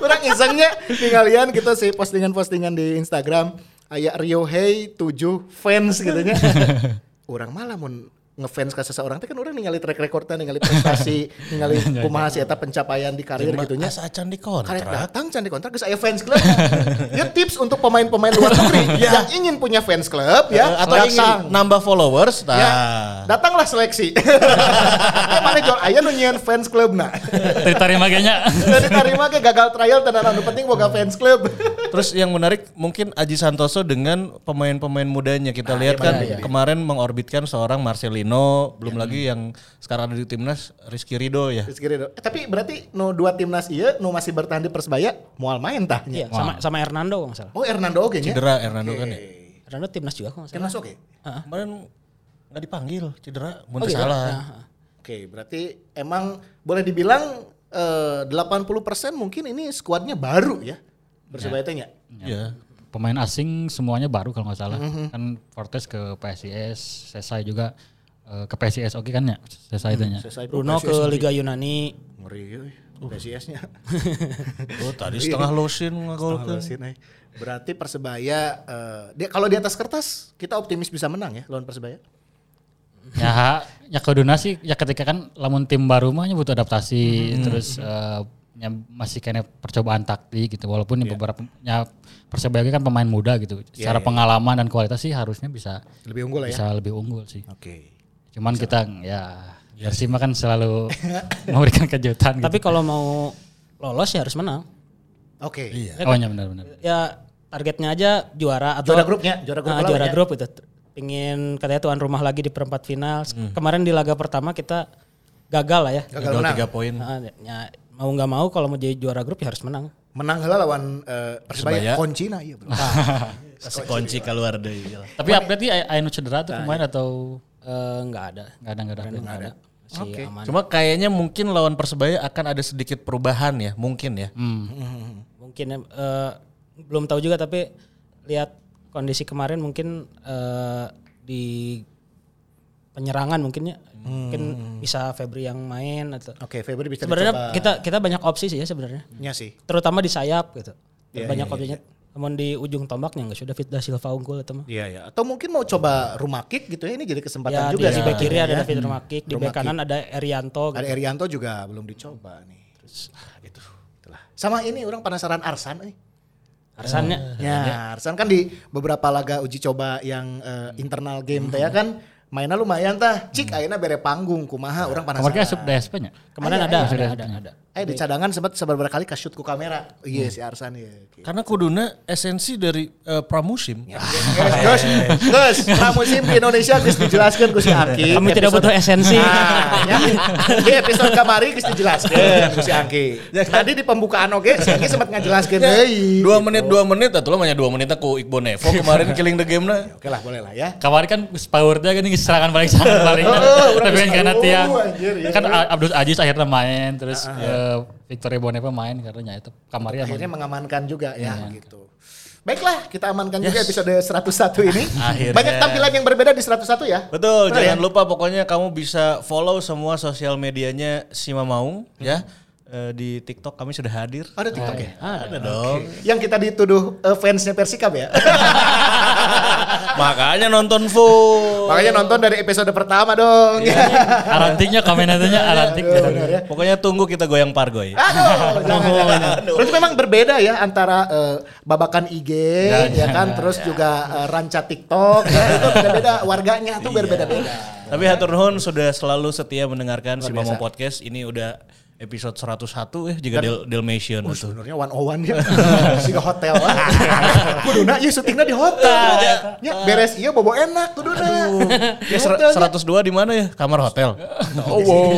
Orang isengnya tingalian kita sih postingan-postingan di Instagram aya Ryohei 7 fans gitu nya. Orang malah mun ngefans ke seseorang teh kan orang ningali track recordnya, ningali prestasi, ningali kumaha si eta pencapaian di karir gitu nya.
Asa di
Karek
kontrak.
datang can di kontrak geus aya fans club. ya tips untuk pemain-pemain luar negeri yang ingin punya fans club ya
Eh, Atau ingin nambah followers. Nah.
Ya, datanglah seleksi. Eh, mana jual aya nu nyieun fans club nah.
Diterima kayaknya.
Dari tarima ke gagal trial tenan anu penting boga fans club.
Terus yang menarik mungkin Aji Santoso dengan pemain-pemain mudanya kita lihat kan
iya, iya.
kemarin mengorbitkan seorang Marcelino, belum lagi yang sekarang ada di timnas Rizky Rido ya.
Rizky Ridho. Eh, tapi berarti nu dua timnas ieu nu masih bertahan di Persebaya moal main tah nya.
Iya, sama sama Hernando kalau salah.
Oh Hernando oge nya.
Cedera Hernando kan ya.
Hernando timnas juga kalau nggak salah.
Timnas oke.
Kemarin nggak dipanggil cedera,
Oh,
mun teu
gitu?
salah.
Nah,
Oke, berarti emang boleh dibilang eh, 80% mungkin ini skuadnya baru ya. Persebaya teh nya.
Iya.
Pemain asing semuanya baru kalau nggak salah.
Mhm.
Kan Fortes ke PSIS, Sesai juga eh, ke PSIS oke kan ya? Sesai itu nya.
Selesai
Bruno ke Liga Yunani.
ngeri euy. PSIS-nya.
Oh, tadi setengah losin
eh. Berarti Persebaya eh, dia kalau di atas kertas kita optimis bisa menang ya lawan Persebaya.
ya ya kuduna sih ya ketika kan lamun tim baru mah nya butuh adaptasi terus eh, ya masih kena percobaan taktik gitu walaupun
Iya.
ya beberapa ya Persebaya kan pemain muda gitu secara pengalaman dan kualitas sih harusnya bisa
Lebih unggul lah ya.
bisa lebih unggul sih
Oke.
Cuman kita ya Persima kan selalu memberikan kejutan gitu.
Tapi kalau mau lolos ya harus menang.
Oke.
oh iya benar-benar
Ya targetnya aja juara atau
Juara grupnya, juara grup
Ah,
lawan
juara
ya.
grup itu. Pingin katanya tuan rumah lagi di perempat final. Kemarin di laga pertama kita gagal lah ya.
Gagal
Gagal
menang.
tiga poin.
Ah, ya, mau nggak mau kalau mau jadi juara grup ya harus menang.
Menang heula lawan eh, Persebaya.
Persebaya.
Kuncina iya.
Kasih kunci keluar deh.
tapi update nih Aino cedera tuh kemarin atau
Eh, nggak ada.
nggak ada nggak ada
Nggak ada. Masih aman.
Cuma kayaknya mungkin lawan Persebaya akan ada sedikit perubahan ya, mungkin ya.
Mungkin ya, eh, belum tahu juga tapi lihat kondisi kemarin mungkin eh, di penyerangan mungkinnya mungkin bisa Febri yang main atau
Oke, Febri bisa
sebenarnya
dicoba.
kita kita banyak opsi sih ya sebenarnya
Nya sih.
terutama di sayap gitu
Iya,
banyak
iya,
opsinya namun di ujung tombaknya nggak sudah Fit da Silva unggul itu mah
Iya ya. Atau mungkin mau coba rumah kick gitu ya ini jadi kesempatan
ya
juga
di, di
sih
kiri ada
ya.
David Romakik di
Romakik.
back kanan ada Erianto gitu.
Ada Erianto juga belum dicoba nih. Terus ah, itu. Itulah. Sama ini orang penasaran Arsan nih.
Arsannya
Ya, Arsan kan di beberapa laga uji coba yang eh, internal game teh ya kan mainnya lumayan tah. Cik ayeuna bere panggung kumaha orang
kemarin
penasaran.
asup DSP nya
kemarin
Ada,
ada
ada,
ada
ada.
ada ada
Eh di cadangan sempat seberapa kali ka shoot ku kamera. Iya si Arsan ya.
Karena kuduna esensi dari eh, pramusim.
Gus, Gus, pramusim di Indonesia geus dijelaskeun ku si Aki.
kami tidak butuh esensi
Nah, ya, di episode kamari geus dijelaskeun ku si Aki. Tadi di pembukaan oke si Aki sempat ngajelaskeun deui.
Dua menit dua menit atau lo banyak dua menit aku Iqbal Nevo kemarin killing the game na.
Oke lah, boleh lah ya.
Kemarin kan powernya kan ini serangan paling serangan paling
Oh, oh,
tapi kan karena tiang
oh, iya,
kan
iya.
Abdul Aziz akhirnya main terus eh, Victoria Boneva main karena itu kamarnya
Akhirnya
emang-
mengamankan juga ya gitu. Baiklah, kita amankan juga episode 101 ini.
Akhirnya.
Banyak tampilan yang berbeda di 101 ya.
Betul,
Betul
jangan
ya?
lupa pokoknya kamu bisa follow semua sosial medianya Sima Maung ya. Eh, di TikTok kami sudah hadir.
Ada TikTok ya?
Ada dong.
Yang kita dituduh eh, fansnya Persikab ya.
Makanya nonton full.
Makanya nonton dari episode pertama dong.
Arantiknya komentarnya arantik
Benar ya.
Pokoknya tunggu kita goyang pargoy.
Aduh, jangan, jangan. Berarti memang berbeda ya antara eh, babakan IG ya, kan, terus juga eh, ranca TikTok ya, itu beda-beda warganya tuh berbeda-beda.
Tapi hatur nuhun sudah selalu setia mendengarkan si Mamong Podcast. Ini udah episode 101 ya jika Del Dalmatian
Oh,
itu.
sebenarnya one on one ya. Siga hotel lah. Kuduna ya syutingnya di hotel. Ya beres iya bobo enak kuduna.
Ya ser- 102 di mana ya? Kamar hotel.
Oh, wow.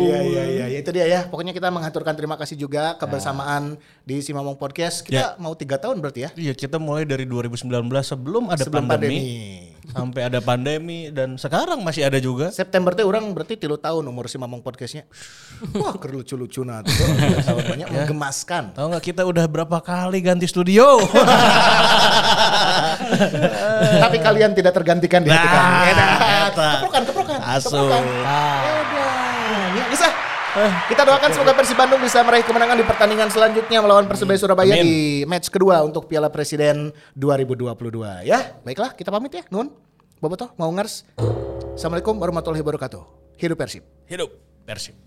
Iya iya iya ya, itu dia ya. Pokoknya kita mengaturkan terima kasih juga kebersamaan di Si Mamong Podcast. Kita mau tiga tahun berarti ya.
Iya, kita mulai dari 2019 sebelum ada
Sebelum
pandemi,
pandemi.
Sampai ada pandemi dan sekarang masih ada juga.
September teh orang berarti tilu tahun umur si Mamong Podcastnya. Wah nah tuh. Tahun banyak menggemaskan.
Tahu nggak kita udah berapa kali ganti studio?
Tapi kalian tidak tergantikan di hati
Nah,
kami. Enak.
eta.
Keprokan, keprokan.
Asu.
keprokan. Edan. Bisa. Kita doakan semoga Persib Bandung bisa meraih kemenangan di pertandingan selanjutnya melawan Persebaya Surabaya
Amin.
di match kedua untuk Piala Presiden 2022 ya. Baiklah, kita pamit ya. Nun. Bobotoh mau ngers. Assalamualaikum warahmatullahi wabarakatuh. Hidup Persib.
Hidup Persib.